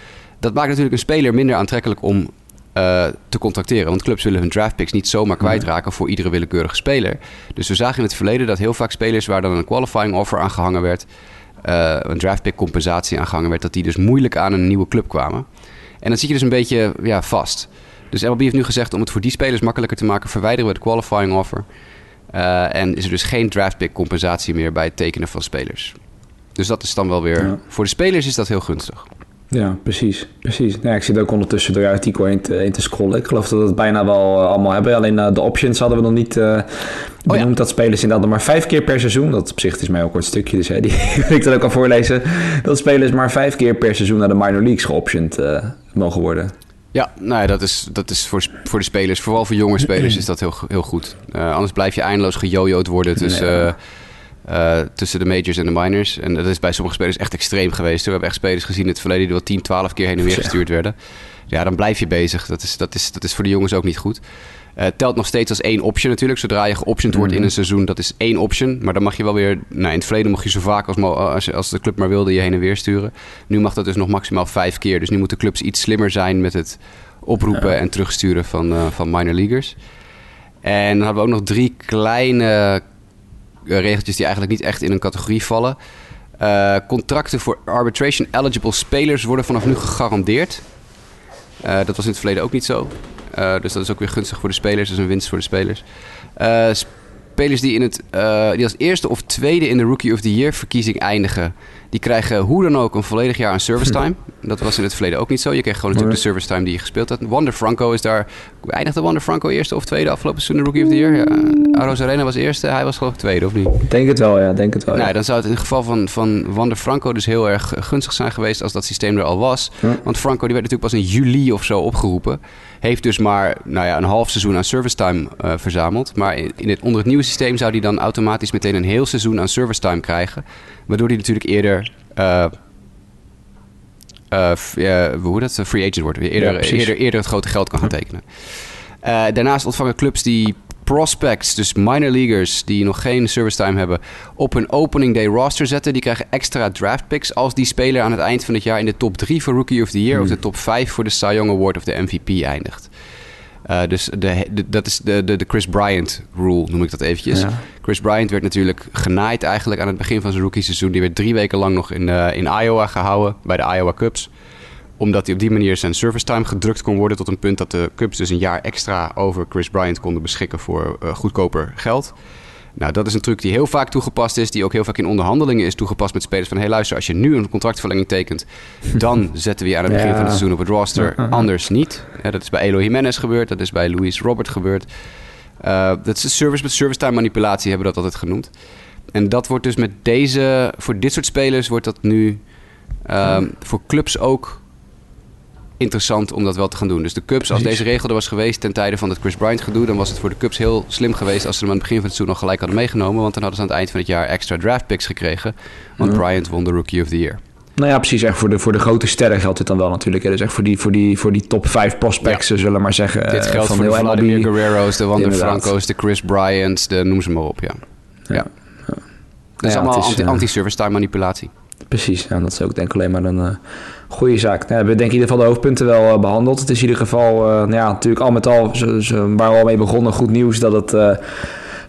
Dat maakt natuurlijk een speler minder aantrekkelijk om uh, te contacteren. Want clubs willen hun draftpicks niet zomaar kwijtraken voor iedere willekeurige speler. Dus we zagen in het verleden dat heel vaak spelers waar dan een qualifying offer aan gehangen werd, uh, een draftpick compensatie aan gehangen werd, dat die dus moeilijk aan een nieuwe club kwamen. En dan zit je dus een beetje ja, vast. Dus MLB heeft nu gezegd om het voor die spelers makkelijker te maken, verwijderen we het qualifying offer. Uh, en is er dus geen draftpick compensatie meer bij het tekenen van spelers. Dus dat is dan wel weer. Ja. Voor de spelers is dat heel gunstig. Ja, precies. precies. Ja, ik zit ook ondertussen door je artikel in te, te scrollen. Ik geloof dat we het bijna wel uh, allemaal hebben. Alleen uh, de options hadden we nog niet uh, benoemd. Oh, ja. Dat spelers inderdaad maar vijf keer per seizoen. Dat op zich is mij ook een kort stukje, dus hè, die *laughs* wil ik dan ook al voorlezen. Dat spelers maar vijf keer per seizoen naar de minor leagues geoptioned mogen worden. Ja, nou ja, dat is, dat is voor, voor de spelers, vooral voor jonge spelers, *clears throat* is dat heel, heel goed. anders blijf je eindeloos gejojoed worden tussen... Nee, uh, tussen de majors en de minors. En dat is bij sommige spelers echt extreem geweest. We hebben echt spelers gezien in het verleden die wel 10, 12 keer heen en weer gestuurd werden. Ja, dan blijf je bezig. Dat is, dat is, dat is voor de jongens ook niet goed. Uh, telt nog steeds als één option natuurlijk. Zodra je geoptioned wordt in een mhm. seizoen, dat is één option. Maar dan mag je wel weer... Nou, in het verleden mocht je zo vaak als, als, als de club maar wilde je heen en weer sturen. Nu mag dat dus nog maximaal vijf keer. Dus nu moeten clubs iets slimmer zijn met het oproepen ja. en terugsturen van, uh, van minor leaguers. En dan hebben we ook nog drie kleine regeltjes die eigenlijk niet echt in een categorie vallen. Uh, contracten voor arbitration eligible spelers worden vanaf nu gegarandeerd. Uh, dat was in het verleden ook niet zo. dus dat is ook weer gunstig voor de spelers. Dat is een winst voor de spelers. spelers die, in het, die als eerste of tweede in de Rookie of the Year verkiezing eindigen die krijgen hoe dan ook een volledig jaar aan service *laughs* time. Dat was in het verleden ook niet zo. Je kreeg gewoon natuurlijk de service time die je gespeeld had. Wander Franco is daar... Eindigde Wander Franco eerste of tweede afgelopen seizoen Rookie of the Year? Ja, Aros Arena was eerste, hij was geloof ik tweede, of niet? Denk het wel, ja. Denk het wel, nou, Dan zou het in het geval van, van Wander Franco dus heel erg gunstig zijn geweest als dat systeem er al was. Want Franco die werd natuurlijk pas in juli of zo opgeroepen. Heeft dus maar nou ja, een half seizoen aan service time uh, verzameld. Maar in het, onder het nieuwe systeem zou hij dan automatisch meteen een heel seizoen aan service time krijgen. Waardoor hij natuurlijk eerder uh, uh, hoe dat? Free agent wordt. Eerder, eerder, eerder het grote geld kan gaan tekenen. Uh, daarnaast ontvangen clubs die prospects, dus minor leaguers die nog geen service time hebben, op een opening day roster zetten. Die krijgen extra draft picks als die speler aan het eind van het jaar in de top 3 voor Rookie of the Year of hmm. de top 5 voor de Cy Young Award of de MVP eindigt. Uh, dus de, dat is de, de, de Chris Bryant rule, noem ik dat eventjes. Chris Bryant werd natuurlijk genaaid eigenlijk aan het begin van zijn rookie seizoen. Die werd drie weken lang nog in, uh, in Iowa gehouden, bij de Iowa Cubs. Omdat hij op die manier zijn service time gedrukt kon worden... tot een punt dat de Cubs dus een jaar extra over Chris Bryant konden beschikken voor uh, goedkoper geld. Nou, dat is een truc die heel vaak toegepast is, die ook heel vaak in onderhandelingen is toegepast met spelers. Van hé, hey, luister, als je nu een contractverlenging tekent, *laughs* dan zetten we je aan het begin van het seizoen op het roster. *laughs* Anders niet. Ja, dat is bij Elo Jimenez gebeurd, dat is bij Luis Robert gebeurd. Uh, dat is service met service time manipulatie, hebben we dat altijd genoemd. En dat wordt dus met deze, voor dit soort spelers wordt dat nu um, voor clubs ook interessant om dat wel te gaan doen. Dus de Cubs, als deze regel er was geweest ten tijde van het Chris Bryant gedoe, dan was het voor de Cubs heel slim geweest als ze hem aan het begin van het seizoen nog gelijk hadden meegenomen. Want dan hadden ze aan het eind van het jaar extra draft picks gekregen. Want Bryant won de Rookie of the Year. Nou ja, precies. Echt voor de, voor de grote sterren geldt dit dan wel natuurlijk. Hè. Dus echt voor die, voor die, voor die top 5 prospects, ja. zullen we maar zeggen. Dit geldt van voor de Vladimir MLB. Guerrero's, de Wander Franco's, de Chris Bryant's, de noem ze maar op, ja. Ja. ja. Dat is allemaal anti, uh, anti-service time manipulatie. Precies, ja, dat is ook denk ik alleen maar een uh, goede zaak. Nou, we hebben denk ik in ieder geval de hoofdpunten wel uh, behandeld. Het is in ieder geval, uh, nou ja, natuurlijk al met al, ze, ze, waar we al mee begonnen, goed nieuws dat het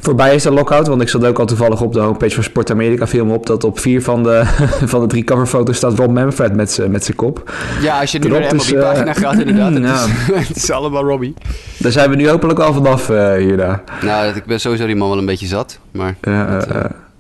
voorbij is, de lockout. Want ik zat ook al toevallig op de homepage van Sport Amerika film op... dat op vier van de, *laughs* van de drie coverfoto's staat Rob Manfred met zijn kop. Ja, als je nu naar de MLB-pagina gaat inderdaad. *laughs* Het, ja. is, *laughs* het is allemaal Robbie. Daar zijn we nu hopelijk al vanaf uh, hierna. Nou, ik ben sowieso die man wel een beetje zat, maar... dat,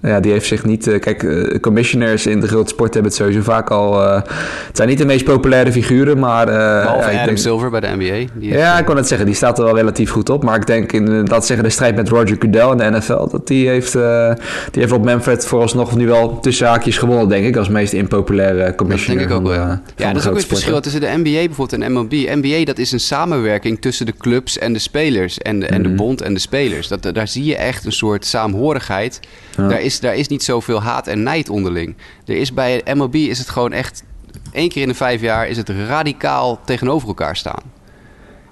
ja, die heeft zich niet. Uh, kijk, uh, commissioners in de grote sport hebben het sowieso vaak al. Uh, het zijn niet de meest populaire figuren, maar. Behalve ja, Adam denk, Silver bij de NBA. Die ja, ik kon het zeggen, die staat er wel relatief goed op. Maar ik denk in dat zeggen de strijd met Roger Goodell in de NFL. Dat die heeft. die heeft op Manfred vooralsnog nu wel tussen haakjes gewonnen, denk ik. Als meest impopulaire commissioner. Dat denk ik ook wel. Ja, ja dat is ook het verschil tussen de NBA bijvoorbeeld en MLB. NBA, dat is een samenwerking tussen de clubs en de spelers. En de, en de mhm. bond en de spelers. Dat, daar zie je echt een soort saamhorigheid. Daar is daar is niet zoveel haat en nijd onderling. Er is bij MLB is het gewoon echt... één keer in de vijf jaar is het radicaal tegenover elkaar staan.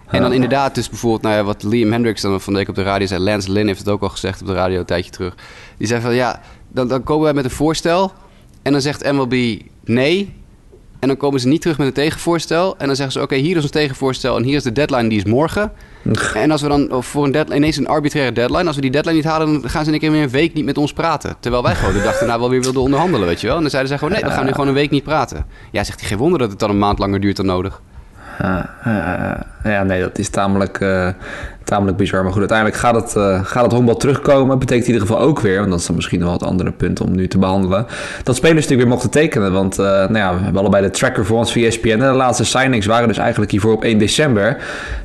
En dan inderdaad, dus bijvoorbeeld, nou ja, wat Liam Hendricks dan van de week op de radio zei. Lance Lynn heeft het ook al gezegd op de radio een tijdje terug. Die zei van ja, dan, dan komen wij met een voorstel. En dan zegt MLB nee. En dan komen ze niet terug met een tegenvoorstel. En dan zeggen ze: Oké, hier is ons tegenvoorstel. En hier is de deadline, die is morgen. en als we dan voor een deadline, ineens een arbitraire deadline, als we die deadline niet halen, dan gaan ze een keer weer een week niet met ons praten. Terwijl wij gewoon de dag daarna wel weer wilden onderhandelen, weet je wel. En dan zeiden ze gewoon: Nee, we gaan nu gewoon een week niet praten. Ja, zegt hij: Geen wonder dat het dan een maand langer duurt dan nodig. ja, nee, dat is tamelijk, uh, tamelijk bizar. Maar goed, uiteindelijk gaat het, uh, gaat het honkbal terugkomen. Betekent in ieder geval ook weer, want dat is dan misschien wel het andere punt om nu te behandelen. Dat spelers natuurlijk weer mochten tekenen. Want uh, nou ja, we hebben allebei de tracker voor ons via ESPN. En de laatste signings waren dus eigenlijk hiervoor op 1 december.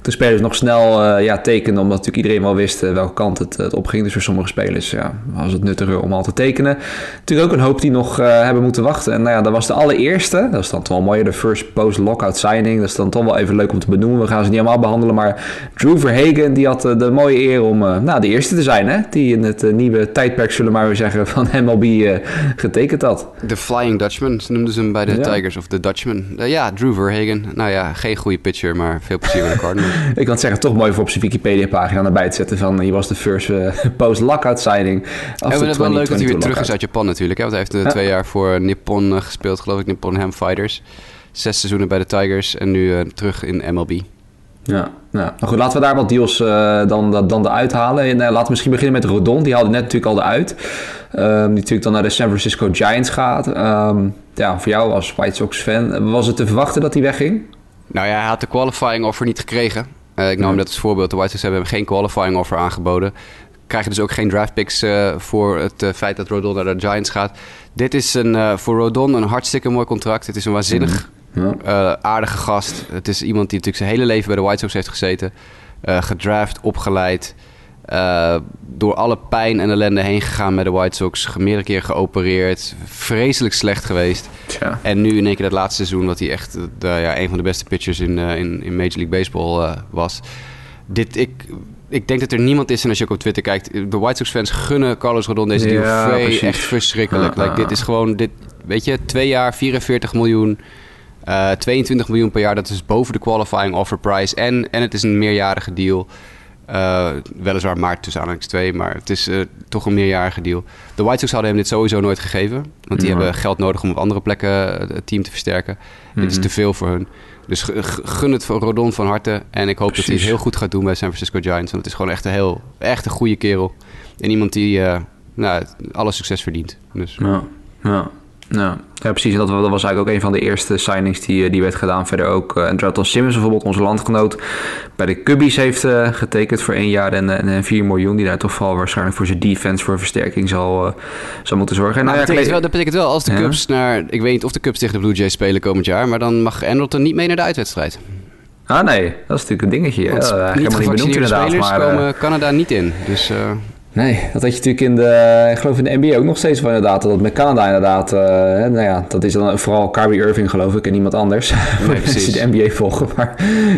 Toen spelers nog snel uh, ja, tekenden, omdat natuurlijk iedereen wel wist welke kant het, het opging. Dus voor sommige spelers ja, was het nuttiger om al te tekenen. Natuurlijk ook een hoop die nog hebben moeten wachten. En nou ja, dat was de allereerste. Dat is dan toch wel mooi, de first post-lockout signing. Dat is dan toch wel even leuk om te benoemen. We gaan ze niet allemaal behandelen, maar Drew Verhagen die had eh, de mooie eer om uh, nou, de eerste te zijn, hè? Die in het uh, nieuwe tijdperk, zullen we maar weer zeggen, van MLB getekend had. De Flying Dutchman, noemden ze hem bij de ja. Tigers, of de Dutchman. ja, Drew Verhagen. Nou ja, geen goede pitcher, maar veel plezier met de Cardinals. *laughs* Ik kan zeggen, toch mooi voor op zijn Wikipedia-pagina erbij te zetten van... Hij was de first *laughs* post-lockout signing. En het is wel leuk dat hij weer terug is uit Japan natuurlijk. Hè? Want hij heeft ja. twee jaar voor Nippon gespeeld, geloof ik, Nippon Ham Fighters. Zes seizoenen bij de Tigers en nu terug in MLB. Ja, ja. Nou goed, laten we daar wat deals uh, dan, dan eruit halen. En, uh, laten we misschien beginnen met Rodon. Die haalde net natuurlijk al eruit. Um, die natuurlijk dan naar de San Francisco Giants gaat. Um, ja, voor jou als White Sox fan, was het te verwachten dat hij wegging? Nou ja, hij had de qualifying offer niet gekregen. Uh, ik nam hem dat als voorbeeld. De White Sox hebben hem geen qualifying offer aangeboden. Krijgen dus ook geen draft picks voor het feit dat Rodon naar de Giants gaat. Dit is een, voor Rodon een hartstikke mooi contract. Het is een waanzinnig... Mm ja. Uh, aardige gast. Het is iemand die natuurlijk zijn hele leven bij de White Sox heeft gezeten. Uh, gedraft, opgeleid. Uh, door alle pijn en ellende heen gegaan met de White Sox. Meerdere keer geopereerd. Vreselijk slecht geweest. Ja. En nu in één keer dat laatste seizoen... dat hij echt de, ja, een van de beste pitchers in, in, in Major League Baseball was. Dit, ik, ik denk dat er niemand is... en als je ook op Twitter kijkt... de White Sox fans gunnen Carlos Rodon deze deal. Ja, echt verschrikkelijk. Like, dit is gewoon... Dit, weet je, twee jaar, 44 miljoen... Uh, eh, 22 miljoen per jaar, dat is boven de qualifying offer price. En, en het is een meerjarige deal. Uh, weliswaar maart tussen aanhalingstekens 2, maar het is uh, toch een meerjarige deal. De White Sox hadden hem dit sowieso nooit gegeven. Want die hebben geld nodig om op andere plekken het team te versterken. Dit is mhm. te veel voor hun. Dus gun het voor Rodon van harte. En ik hoop dat hij het heel goed gaat doen bij San Francisco Giants. Want het is gewoon echt een heel echt een goede kerel. En iemand die nou, alle succes verdient. Dus. Ja, ja. Ja, ja precies. En dat, was eigenlijk ook een van de eerste signings die, eh, die werd gedaan. Verder ook uh, Simmons, bijvoorbeeld onze landgenoot, bij de Cubbies heeft uh, getekend voor één jaar en, en 4 miljoen. Die daar toch wel waarschijnlijk voor zijn defense voor versterking zal, uh, zal moeten zorgen. Nou, nou, dat, betekent wel, dat betekent wel als de Cubs naar... Ik weet niet of de Cubs tegen de Blue Jays spelen komend jaar, maar dan mag Andretton niet mee naar de uitwedstrijd. Ah nee, dat is natuurlijk een dingetje. Want ja, helemaal niet benoemd inderdaad. Spelers maar, komen Canada niet in, dus... Nee, dat had je natuurlijk in de, ik geloof in de NBA ook nog steeds van inderdaad. Dat met Canada inderdaad, uh, nou ja, dat is dan vooral Kyrie Irving geloof ik en niemand anders. Nee, *laughs* precies. de NBA volgen, maar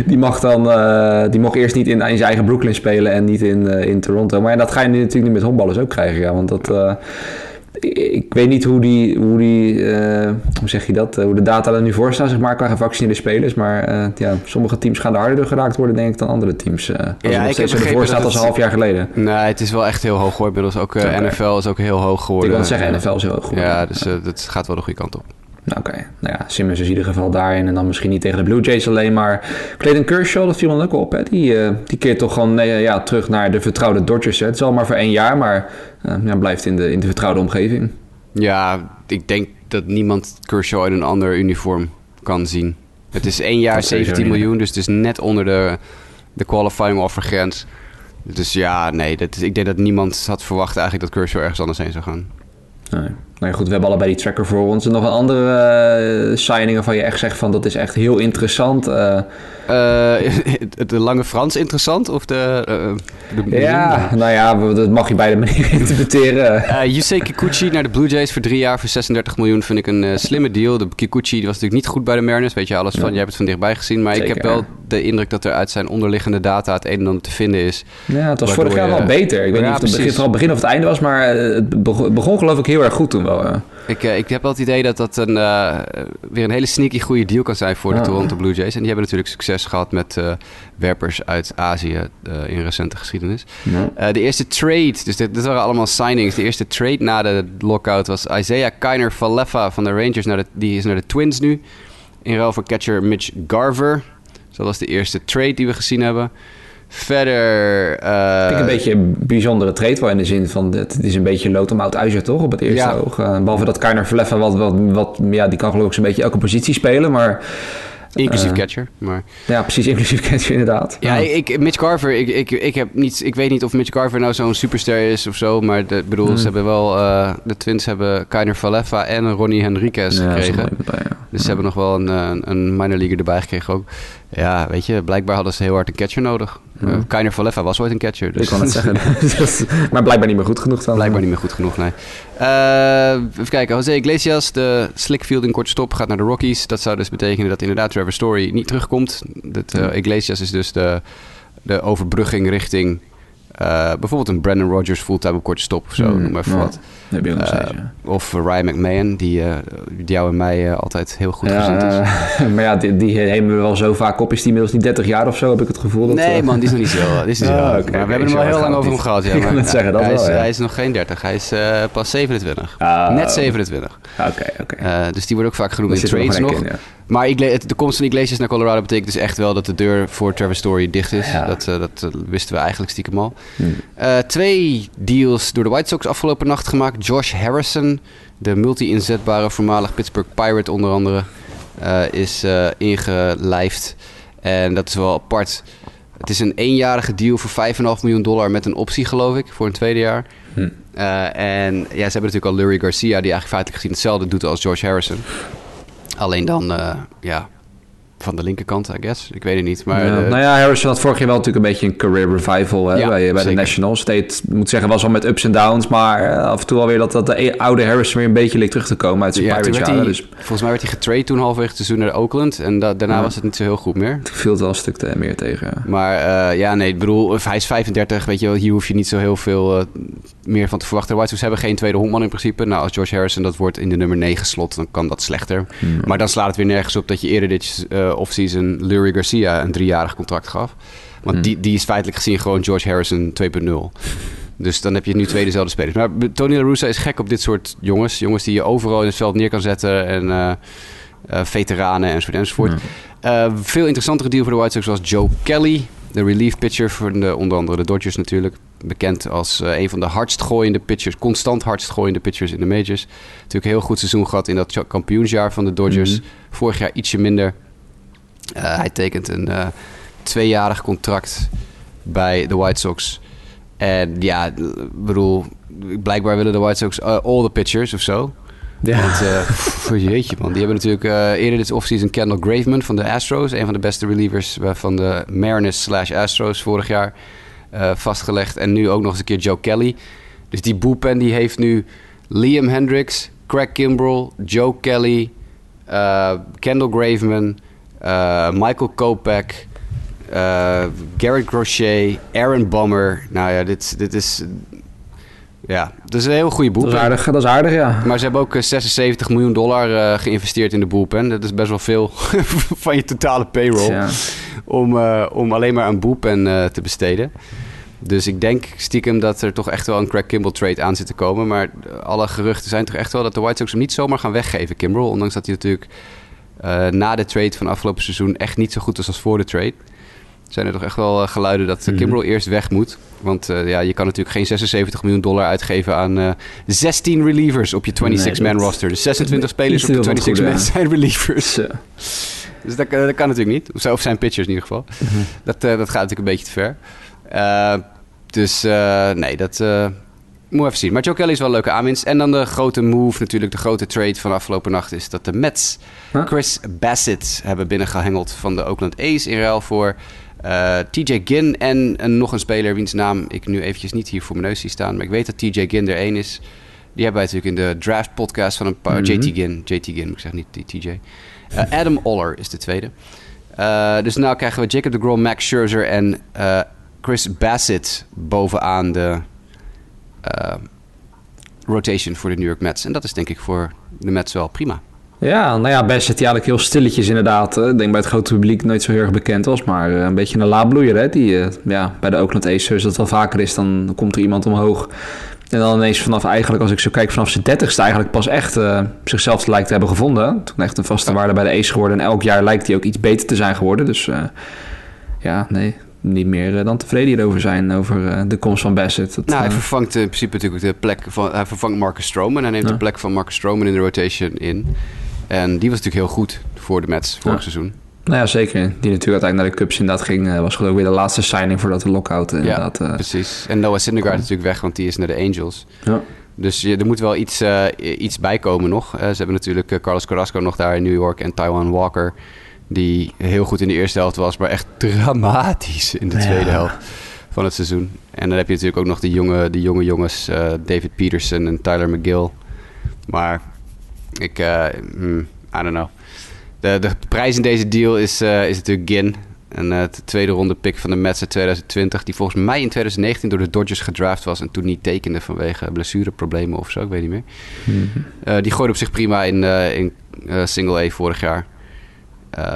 die mag dan, uh, die mocht eerst niet in, in, zijn eigen Brooklyn spelen en niet in, uh, in Toronto. Maar ja, dat ga je nu natuurlijk niet met honkballers ook krijgen, ja, want dat ik weet niet hoe die, hoe die uh, hoe zeg je dat, uh, hoe de data er nu voor staan, zeg maar, qua gevaccineerde spelers. Maar uh, ja, sommige teams gaan er harder door geraakt worden, denk ik, dan andere teams. ja, ik heb ervoor staat als een half jaar geleden. Nee, het is wel echt heel hoog geworden. Inmiddels ook. NFL is ook heel hoog geworden. Ik wil zeggen, NFL is heel hoog geworden. Ja, dus dat gaat wel de goede kant op. Nou, Oké, nou ja, Simmons is in ieder geval daarin. En dan misschien niet tegen de Blue Jays alleen, maar Clayton Kershaw, dat viel me ook op. Hè? Die, uh, die keert toch gewoon nee, ja, terug naar de vertrouwde Dodgers. Hè? Het is al maar voor één jaar, maar uh, ja, blijft in de, in de vertrouwde omgeving. Ja, ik denk dat niemand Kershaw in een ander uniform kan zien. Het is één jaar 17 miljoen, dus het is net onder de, de qualifying offer grens. Dus ja, nee, dat is, ik denk dat niemand had verwacht eigenlijk dat Kershaw ergens anders heen zou gaan. Nee. Nou ja, goed, we hebben allebei die tracker voor ons. En nog een andere uh, signing waarvan je echt zegt van dat is echt heel interessant. *laughs* Uh, uh, de lange Frans interessant? Of de, de ja, nou ja, dat mag je beide *laughs* manieren interpreteren. Uh, Yusei Kikuchi naar de Blue Jays voor drie jaar voor 36 miljoen vind ik een slimme deal. De Kikuchi was natuurlijk niet goed bij de Mariners, weet je alles van. Jij hebt het van dichtbij gezien, maar ik heb wel de indruk dat er uit zijn onderliggende data het een en ander te vinden is. Ja, het was vorig jaar wel beter. Ik weet niet of het begin, vooral begin of het einde was, maar het begon geloof ik heel erg goed toen wel. Ik, uh, ik heb wel het idee dat dat een, uh, weer een hele sneaky goede deal kan zijn voor de Toronto Blue Jays. En die hebben natuurlijk succes gehad met werpers uit Azië in recente geschiedenis. De eerste trade, dus dit, dit, waren allemaal signings. De eerste trade na de lockout was Isaiah Kiner Falefa van de Rangers. Naar de, die is naar de Twins nu. In ruil voor catcher Mitch Garver. Dus dat was de eerste trade die we gezien hebben. Verder... Uh, ik een beetje een bijzondere trade wel in de zin van... Het is een beetje lood om oud ijzer toch op het eerste ja. oog. Uh, behalve dat Keiner Verleffen wat, wat, wat... Ja, die kan geloof ik zo'n beetje elke positie spelen, maar... Inclusief uh, catcher, maar... Ja, precies, inclusief *laughs* catcher inderdaad. Ja, Ik, Mitch Carver, ik, ik, ik, heb niet, ik weet niet of Mitch Carver nou zo'n superster is of zo, maar de, bedoel, mm. ze hebben wel... Uh, de Twins hebben Keiner Falefa en Ronnie Henriquez ja, gekregen. Bij, ja. Dus ze hebben nog wel een, een minor leaguer erbij gekregen ook. Ja, weet je, blijkbaar hadden ze heel hard een catcher nodig. Mm. Uh, Keiner Valeffa was ooit een catcher. Dus. Ik kan het zeggen. *laughs* *laughs* maar blijkbaar niet meer goed genoeg dan. Blijkbaar niet meer goed genoeg, nee. Uh, even kijken, Jose Iglesias, de slickfield in korte stop, gaat naar de Rockies. Dat zou dus betekenen dat inderdaad Trevor Story niet terugkomt. Dat, uh, Iglesias is dus de, de overbrugging richting... bijvoorbeeld een Brandon Rogers fulltime op korte stop of zo, mm, noem maar even wat. Nog Eh, steeds, ja. Of Ryan McMahon, die, eh, die jou en mij eh, altijd heel goed is. Ja, eh, *laughs* maar ja, die, die nemen we wel zo vaak op. Is die inmiddels niet 30 jaar of zo, heb ik het gevoel. Dat, Nee man, die is nog niet zo. Die is *laughs* niet zo Ah, oké, oké, we hebben hem al heel lang over het hem gehad. Ja, *laughs* Ik maar, net zeggen, dat hij, wel, is, hij is nog geen 30. Hij is pas 27. Ah, Net 27. Oké, oké. Eh, dus die wordt ook vaak genoemd in er trades nog Maar het- de komst van Iglesias naar Colorado betekent dus echt wel dat de deur voor Trevor Story dicht is. Ja. Dat, dat wisten we eigenlijk stiekem al. Hmm. Twee deals door de White Sox afgelopen nacht gemaakt. Josh Harrison, de multi-inzetbare voormalig Pittsburgh Pirate onder andere, eh, is eh, ingelijfd. En dat is wel apart. Het is een eenjarige deal voor 5,5 miljoen dollar met een optie, geloof ik, voor een tweede jaar. Hm. Eh, en ja, ze hebben natuurlijk al Lurie Garcia, die eigenlijk feitelijk gezien hetzelfde doet als George Harrison. Alleen dan, ja, van de linkerkant, I guess. Ik weet het niet. Maar, Ja, eh, nou ja, Harrison had vorig jaar wel natuurlijk een beetje een career revival hè, Ja, bij, bij de. Nationals. Ik moet zeggen, was al met ups en downs, maar eh, af en toe alweer dat, dat de e- oude Harrison weer een beetje leek terug te komen uit zijn ja, Pirates jaren. Dus Volgens mij werd hij getrade toen halverwege het seizoen naar Oakland. En da- daarna Ja. was het niet zo heel goed meer. toen viel het wel een stuk te, meer tegen. Maar eh, ja, nee, ik bedoel, hij is 35, weet je wel, hier hoef je niet zo heel veel meer van te verwachten. De White Sox hebben geen tweede hondman in principe. Nou, als George Harrison dat wordt in de nummer 9 slot, dan kan dat slechter. Maar dan slaat het weer nergens op dat je eerder dit eh offseason Lurie Garcia een driejarig contract gaf. Want Hmm. die, die is feitelijk gezien gewoon George Harrison 2.0. Dus dan heb je nu twee dezelfde spelers. Maar Tony La Russa is gek op dit soort jongens. Jongens die je overal in het veld neer kan zetten. En eh, eh, veteranen enzovoort enzovoort. Eh, veel interessantere deal voor de White Sox was Joe Kelly. De relief pitcher voor de, onder andere de Dodgers natuurlijk. Bekend als een van de hardst gooiende pitchers. Constant hardst gooiende pitchers in de majors. Natuurlijk een heel goed seizoen gehad in dat kampioensjaar van de Dodgers. Mhm. Vorig jaar ietsje minder. Eh, hij tekent een eh, tweejarig contract bij de White Sox. En ja, ik bedoel, blijkbaar willen de White Sox eh, all the pitchers of zo. Ja. Want, *laughs* pff, jeetje man, die hebben natuurlijk eerder dit offseason Kendall Graveman van de Astros. Een van de beste relievers van de Mariners slash Astros vorig jaar vastgelegd. En nu ook nog eens een keer Joe Kelly. Dus die bullpen die heeft nu Liam Hendricks, Craig Kimbrell, Joe Kelly, Kendall Graveman, eh, Michael Kopech, eh, Garrett Crochet, Aaron Bummer. Nou ja, dit, dit is... Ja, dat is een heel goede Dat bullpen. is aardig, dat is aardig ja. Maar ze hebben ook eh, 76 miljoen dollar eh, geïnvesteerd in de bullpen. Dat is best wel veel *laughs* van je totale payroll. Ja. Om, eh, om alleen maar een bullpen eh, te besteden. Dus ik denk stiekem dat er toch echt wel een Craig Kimbrell trade aan zit te komen. Maar eh, alle geruchten zijn toch echt wel dat de White Sox hem niet zomaar gaan weggeven, Kimbrell. Ondanks dat hij natuurlijk eh, na de trade van afgelopen seizoen echt niet zo goed was als voor de trade. Zijn er toch echt wel eh, geluiden dat Mhm. Kimbrell eerst weg moet. Want eh, ja, je kan natuurlijk geen 76 miljoen dollar uitgeven aan eh 16 relievers op je 26-man Nee, dat- roster. Dus 26 spelers op je te veel van 26 het man goede, zijn relievers. Dus, dat, kan- dat kan natuurlijk niet. Of Of zijn pitchers in ieder geval. Mhm. Dat, dat gaat natuurlijk een beetje te ver. Dus nee, dat moet even zien. Maar Joe Kelly is wel een leuke aanwinst. En dan de grote move, natuurlijk de grote trade van afgelopen nacht... is dat de Mets? Chris Bassett hebben binnengehengeld van de Oakland A's... in ruil voor eh, TJ Ginn en een, nog een speler... wiens naam ik nu eventjes niet hier voor mijn neus zie staan... maar ik weet dat TJ Ginn er één is... Die hebben wij natuurlijk in de draft podcast van een paar... Mhm. JT Ginn, JT Ginn, moet ik zeggen, niet TJ. Eh, Adam Oller is de tweede. Eh, dus nu krijgen we Jacob de Grom, Max Scherzer en Chris Bassett bovenaan de rotation voor de New York Mets. En dat is denk ik voor de Mets wel prima. Ja, nou ja, best zit hij eigenlijk heel stilletjes inderdaad. hè. Ik denk bij het grote publiek nooit zo heel erg bekend was, maar eh, een beetje een laadbloeier. Hè? Die, eh, ja, bij de Oakland zoals dat wel vaker is, dan komt er iemand omhoog. En dan ineens vanaf eigenlijk, als ik zo kijk, vanaf zijn dertigste eigenlijk pas echt eh, zichzelf lijkt te hebben gevonden. Toen echt een vaste waarde bij de A's geworden. En elk jaar lijkt hij ook iets beter te zijn geworden. Dus eh, ja, nee, niet meer eh, dan tevreden hierover zijn, over eh, de komst van Bassett. Dat, Nou, hij eh, vervangt in principe natuurlijk de plek van... Hij vervangt Marcus Stroman. Hij neemt Ja. de plek van Marcus Stroman in de rotation in. En die was natuurlijk heel goed voor de Mets vorig Ja. seizoen. Nou ja, zeker. Die natuurlijk uiteindelijk naar de Cubs inderdaad ging. was geloof ik weer de laatste signing voordat de lockout inderdaad. eh, Precies. En Noah Syndergaard is natuurlijk weg, want die is naar de Angels. ja. Dus je, er moet wel iets, iets bij komen nog. Ze hebben natuurlijk Carlos Carrasco nog daar in New York en Taiwan Walker. Die heel goed in de eerste helft was, maar echt dramatisch in de Ja. tweede helft van het seizoen. En dan heb je natuurlijk ook nog de jonge, de jonge jongens, eh, David Peterson en Tyler McGill. Maar ik, eh, hmm, I don't know. De, de prijs in deze deal is, eh, is natuurlijk Gin. En de tweede ronde pick van de Mets in 2020, die volgens mij in 2019 door de Dodgers gedraft was en toen niet tekende vanwege blessureproblemen of zo, ik weet niet meer. Mm -hmm. die gooide op zich prima in, in Single A vorig jaar.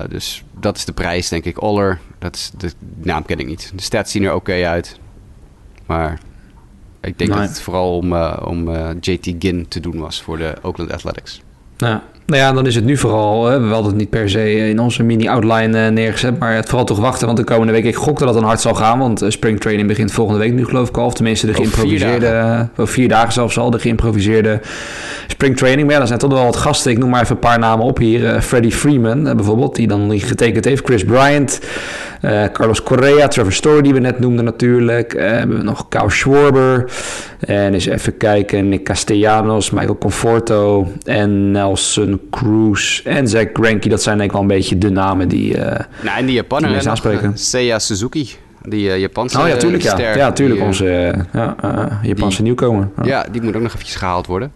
Dus dat is de prijs, denk ik. Oller, dat is de naam ken ik niet. De stats zien er oké uit. Maar ik denk dat het vooral om, om JT Ginn te doen was voor de Oakland Athletics. Ja, nou ja, dan is het nu vooral, hè, we hadden het niet per se in onze mini-outline uh, neergezet, maar het vooral toch wachten, want de komende week, ik gok dat het dan hard zal gaan, want uh, springtraining begint volgende week nu geloof ik al, of tenminste de geïmproviseerde, vier dagen, uh, vier dagen zelfs al, de geïmproviseerde springtraining. Maar ja, er zijn toch wel wat gasten, ik noem maar even een paar namen op hier, Freddie Freeman bijvoorbeeld, die dan getekend heeft, Chris Bryant, Carlos Correa, Trevor Story die we net noemden natuurlijk, hebben we nog Kyle Schwarber, en eens even kijken, Nick Castellanos, Michael Conforto en Nelson Cruz en Zach Greinke. Dat zijn denk ik wel een beetje de namen die uh, Nou, en die Japaner die aanspreken. Seiya Suzuki. Die uh, Japanse Oh ja, tuurlijk. ja, ja tuurlijk. Die, onze ja, Japanse die, nieuwkomer. Oh. Ja, die moet ook nog eventjes gehaald worden.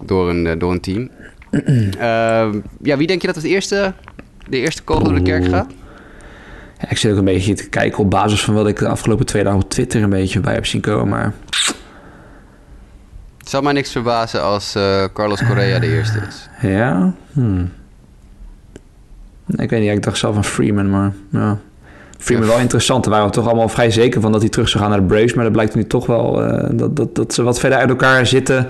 Door een, door een team. *clears throat* ja, wie denk je dat het eerste, de eerste kogel door de kerk gaat? Ja, ik zit ook een beetje te kijken op basis van wat ik de afgelopen twee dagen op Twitter een beetje bij heb zien komen. Maar zou mij niks verbazen als uh, Carlos Correa de eerste is. Ja? Hmm. Ik weet niet, ik dacht zelf aan Freeman, maar ja. Freeman wel interessant. Daar waren we toch allemaal vrij zeker van dat hij terug zou gaan naar de Braves. Maar dat blijkt nu toch wel uh, dat, dat, dat ze wat verder uit elkaar zitten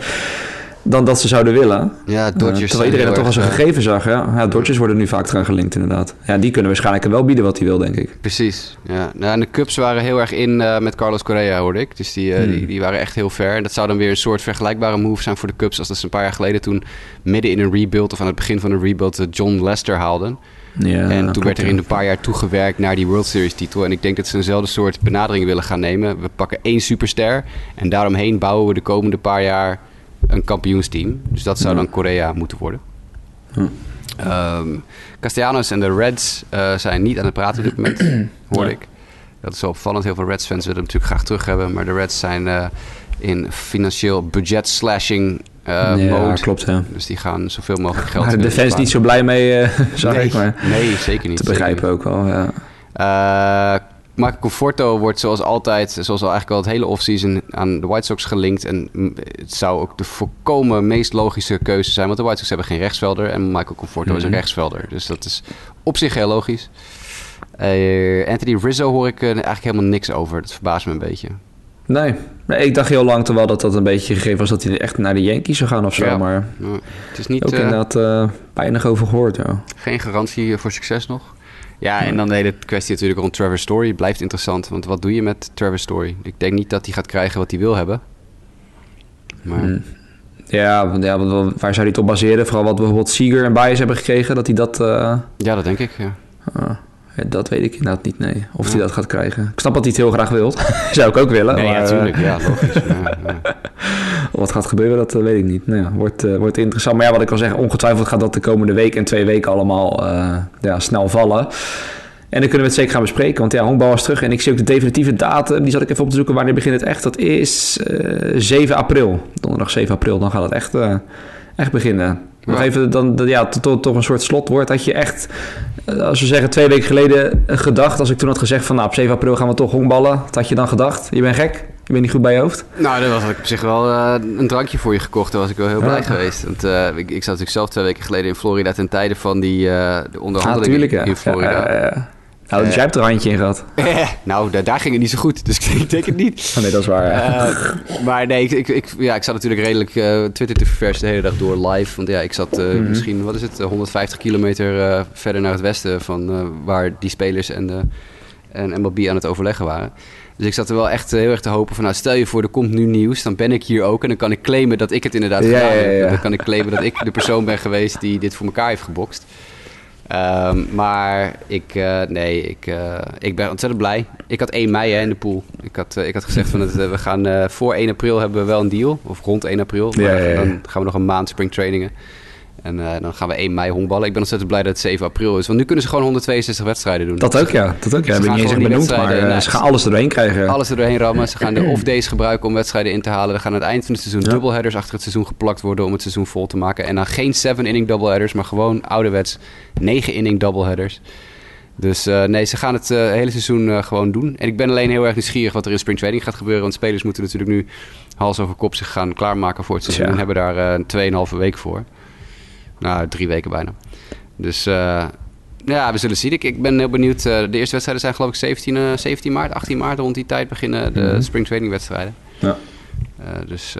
dan dat ze zouden willen. Ja, Dodgers. Uh, terwijl iedereen het toch als een gegeven zag. Ja. ja, Dodgers worden nu vaak eraan gelinkt inderdaad. Ja, die kunnen waarschijnlijk wel bieden wat hij wil, denk ik. Precies. Ja. Nou, en de Cubs waren heel erg in uh, met Carlos Correa, hoorde ik. Dus die, uh, hmm. die, die, waren echt heel ver. En dat zou dan weer een soort vergelijkbare move zijn voor de Cubs... als dat ze een paar jaar geleden toen midden in een rebuild... of aan het begin van een rebuild John Lester haalden. Ja, en toen werd er in een paar jaar toegewerkt naar die World Series titel. En ik denk dat ze eenzelfde soort benadering willen gaan nemen. We pakken één superster en daaromheen bouwen we de komende paar jaar een kampioensteam. Dus dat zou dan Korea moeten worden. Hm. Um, Castellanos en de Reds uh, zijn niet aan het praten op dit moment, hoor ik. Dat is opvallend. Heel veel Reds-fans willen hem natuurlijk graag terug hebben. Maar de Reds zijn uh, in financieel budget-slashing uh, ja, mode. klopt, ja. Dus die gaan zoveel mogelijk geld... Maar de fans niet zo blij mee, *laughs* zag nee, ik. Maar nee, zeker niet. Te begrijpen ook wel, ja. Marco Conforto wordt zoals altijd, zoals al eigenlijk al het hele offseason aan de White Sox gelinkt. En het zou ook de volkomen meest logische keuze zijn, want de White Sox hebben geen rechtsvelder en Michael Conforto mm -hmm. is een mhm. rechtsvelder. Dus dat is op zich heel logisch. Uh, Anthony Rizzo hoor ik uh, eigenlijk helemaal niks over. Dat verbaast me een beetje. Nee. nee, ik dacht heel lang wel dat dat een beetje gegeven was dat hij echt naar de Yankees zou gaan of zo. Ja. Maar het is niet, ook uh, inderdaad weinig over gehoord. Ja. Geen garantie voor succes nog. Ja, en dan de hele kwestie natuurlijk rond Trevor Story blijft interessant. Want wat doe je met Trevor Story? Ik denk niet dat hij gaat krijgen wat hij wil hebben. Maar... Hmm. Ja, ja, waar zou hij het op baseren? Vooral wat bijvoorbeeld Seager en Bias hebben gekregen, dat hij dat... Uh... Ja, dat denk ik, ja. Uh, dat weet ik inderdaad niet, nee. Of ja. hij dat gaat krijgen. Ik snap dat hij het heel graag wil. *laughs* zou ik ook willen. Nee, natuurlijk. *laughs* Ja, ja, logisch. ja, wat gaat gebeuren, dat weet ik niet. Nou ja, wordt, uh, wordt interessant. Maar ja, wat ik al zeg, ongetwijfeld gaat dat de komende week en twee weken allemaal uh, ja, snel vallen. En dan kunnen we het zeker gaan bespreken. Want ja, honkbal is terug. En ik zie ook de definitieve datum. Die zat ik even op te zoeken. Wanneer begint het echt? Dat is uh, 7 april. Donderdag 7 april. Dan gaat het echt, echt beginnen. Nog even dan, ja, tot, toch een soort slotwoord. Dat je echt, als we zeggen twee weken geleden gedacht. Als ik toen had gezegd van nou, op 7 april gaan we toch honkballen. Wat had je dan gedacht? Je bent gek? Je bent niet goed bij je hoofd? Nou, dan was ik op zich wel uh, een drankje voor je gekocht. Daar was ik wel heel blij ja. geweest. Want uh, ik, ik zat natuurlijk zelf twee weken geleden in Florida ten tijde van die uh, de onderhandelingen ja, in Florida. Ja, nou, dus jij hebt er een handje in gehad. nou, daar, daar, ging het niet zo goed, dus *laughs* ik denk het niet. Oh, nee, dat is waar. maar nee, ik, ik, ja, ik zat natuurlijk redelijk Twitter te verversen de hele dag door live. Want ja, ik zat mm -hmm. misschien, wat is het, 150 kilometer verder naar het westen van waar die spelers en, de, en MLB aan het overleggen waren. Dus ik zat er wel echt heel erg te hopen van, nou stel je voor, er komt nu nieuws, dan ben ik hier ook en dan kan ik claimen dat ik het inderdaad ja, gedaan ja, ja, heb. Dan kan ik claimen dat ik de persoon ben geweest die dit voor elkaar heeft gebokst. Um, maar ik, uh, nee, ik, uh, ik ben ontzettend blij. Ik had 1 mei hè, in de pool. Ik had, uh, ik had gezegd van het, we gaan voor 1 april hebben we wel een deal. Of rond 1 april. Maar dan gaan we nog een maand springtrainingen. En uh, dan gaan we 1 mei honkballen. Ik ben ontzettend blij dat het 7 april is. Want nu kunnen ze gewoon 162 wedstrijden doen. Dat ook, ja. Dat ook, ja. Ze niet eens benoemd, maar uh, ze gaan alles er doorheen krijgen. Alles er doorheen rammen. Ze gaan de *clears throat* off-days gebruiken om wedstrijden in te halen. Er gaan aan het eind van het seizoen ja. doubleheaders achter het seizoen geplakt worden... om het seizoen vol te maken. En dan geen 7-inning doubleheaders, maar gewoon ouderwets 9-inning doubleheaders. Dus nee, ze gaan het hele seizoen gewoon doen. En ik ben alleen heel erg nieuwsgierig wat er in spring training gaat gebeuren. Want spelers moeten natuurlijk nu hals over kop zich gaan klaarmaken voor het seizoen. En hebben daar uh, 2,5 week voor. Nou, drie weken bijna. Dus ja, we zullen zien. Ik, ik ben heel benieuwd. de eerste wedstrijden zijn geloof ik 17, 17 maart, 18 maart. Rond die tijd beginnen de mm -hmm. spring training wedstrijden. Ja. dus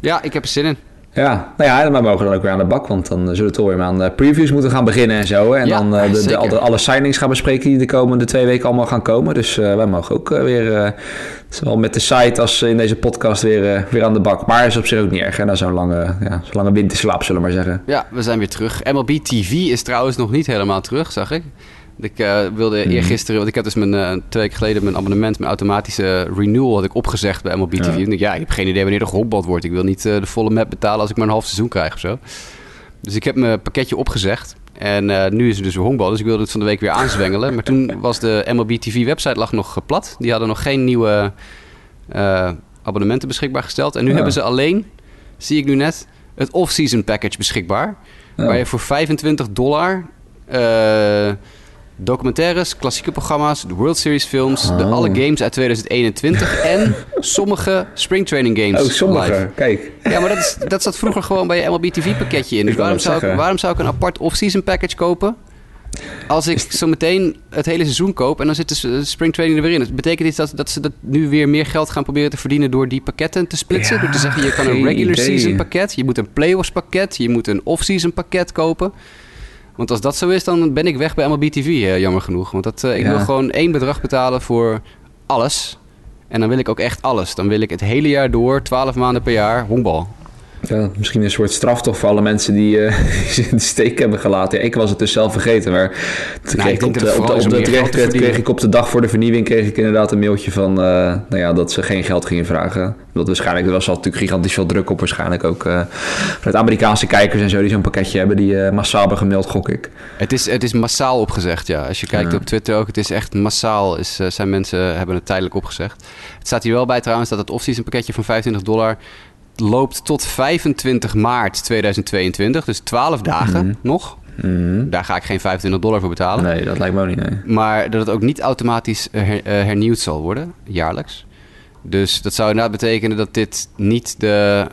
ja, ik heb er zin in. Ja, nou ja, we mogen dan ook weer aan de bak, want dan zullen we toch weer aan previews moeten gaan beginnen en zo. En dan uh, de, de, alle signings gaan bespreken die de komende twee weken allemaal gaan komen. Dus uh, wij mogen ook uh, weer, zowel met de site als in deze podcast, weer, weer aan de bak. Maar is op zich ook niet erg, hè, na zo'n lange, ja, zo'n lange winterslaap, zullen we maar zeggen. Ja, we zijn weer terug. MLB TV is trouwens nog niet helemaal terug, zag ik. Ik uh, wilde mm. eergisteren, want ik heb dus mijn, uh, twee weken geleden mijn abonnement, mijn automatische renewal had ik opgezegd bij MLB TV. Ja. En ik, ja, ik heb geen idee wanneer er gehobbald wordt. Ik wil niet uh, de volle map betalen als ik maar een half seizoen krijg of zo. Dus ik heb mijn pakketje opgezegd. En nu is er dus weer honkbal, dus ik wilde het van de week weer aanzwengelen. Maar toen was de MLB TV website lag nog plat. Die hadden nog geen nieuwe abonnementen beschikbaar gesteld. En nu hebben ze alleen, zie ik nu net, het off-season package beschikbaar. Waar je voor 25 dollar documentaires, klassieke programma's, de World Series films, de oh. alle games uit 2021 en *laughs* sommige springtraining games. Oh, sommige, kijk. Ja, maar dat, is, dat zat vroeger gewoon bij je MLB TV pakketje in. Dus waarom zou, ik, waarom zou ik een apart off-season package kopen? Als ik *laughs* zo meteen het hele seizoen koop en dan zit de springtraining er weer in. betekent dit dat, dat ze dat nu weer meer geld gaan proberen te verdienen door die pakketten te splitsen? door te zeggen, je kan een regular season pakket, je moet een playoffs pakket, je moet een off-season pakket kopen. Want als dat zo is, dan ben ik weg bij MLB TV, eh, jammer genoeg. Want dat, uh, ik wil gewoon één bedrag betalen voor alles. En dan wil ik ook echt alles. Dan wil ik het hele jaar door, 12 maanden per jaar, honkbal. Ja, misschien een soort straftof voor alle mensen die, *laughs* uh, in de steek hebben gelaten. Ja, ik was het dus zelf vergeten, maar nou, kreeg, ik op de, op de, op de, kreeg ik op de dag voor de vernieuwing kreeg ik inderdaad een mailtje van uh, nou ja, dat ze geen geld gingen vragen. Dat waarschijnlijk, er was al natuurlijk gigantisch veel druk op, waarschijnlijk ook uh, vanuit Amerikaanse kijkers en zo die zo'n pakketje hebben, die massaal hebben gemeld, gok ik. Het is, het is massaal opgezegd, ja. Als je kijkt op Twitter ook, het is echt massaal, is, zijn mensen hebben het tijdelijk opgezegd. Het staat hier wel bij trouwens dat het off-season pakketje van 25 dollar loopt tot 25 maart 2022, dus 12 dagen mhm. nog. Mhm. Daar ga ik geen 25 dollar voor betalen. Nee, dat lijkt me ook niet. Nee. Maar dat het ook niet automatisch her, uh, hernieuwd zal worden, jaarlijks. Dus dat zou inderdaad betekenen dat dit niet de,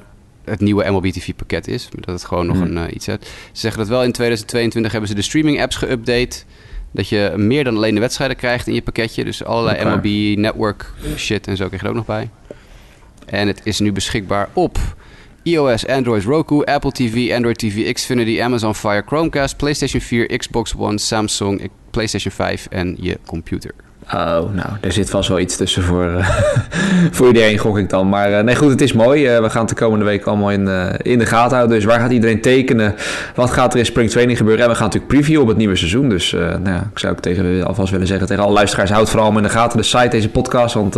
het nieuwe MLB TV pakket is. Maar dat het gewoon nog mhm. een uh, iets heeft. Ze zeggen dat wel in 2022 hebben ze de streaming apps geüpdate. Dat je meer dan alleen de wedstrijden krijgt in je pakketje. Dus allerlei okay. MLB network shit en zo krijg je er ook nog bij. En het is nu beschikbaar op iOS, Android, Roku, Apple TV, Android TV, Xfinity, Amazon Fire, Chromecast, PlayStation 4, Xbox One, Samsung, PlayStation 5 en je computer. Oh, nou, er zit vast wel iets tussen voor, uh, *laughs* voor iedereen, gok ik dan. Maar uh, nee, goed, het is mooi. Uh, we gaan het de komende week allemaal in, in de gaten houden. Dus waar gaat iedereen tekenen? Wat gaat er in Spring Training gebeuren? En we gaan natuurlijk preview op het nieuwe seizoen. Dus nou ja, ik zou ook tegen, alvast willen zeggen tegen alle luisteraars... houd vooral in de gaten de site, deze podcast. Want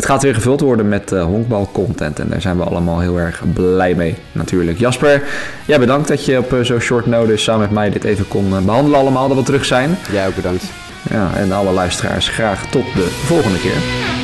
het gaat weer gevuld worden met uh, honkbalcontent. En daar zijn we allemaal heel erg blij mee, natuurlijk. Jasper, jij bedankt dat je op uh, zo'n short notice samen met mij dit even kon uh, behandelen allemaal. Dat we terug zijn. Jij ook bedankt. Ja, en alle luisteraars graag tot de volgende keer.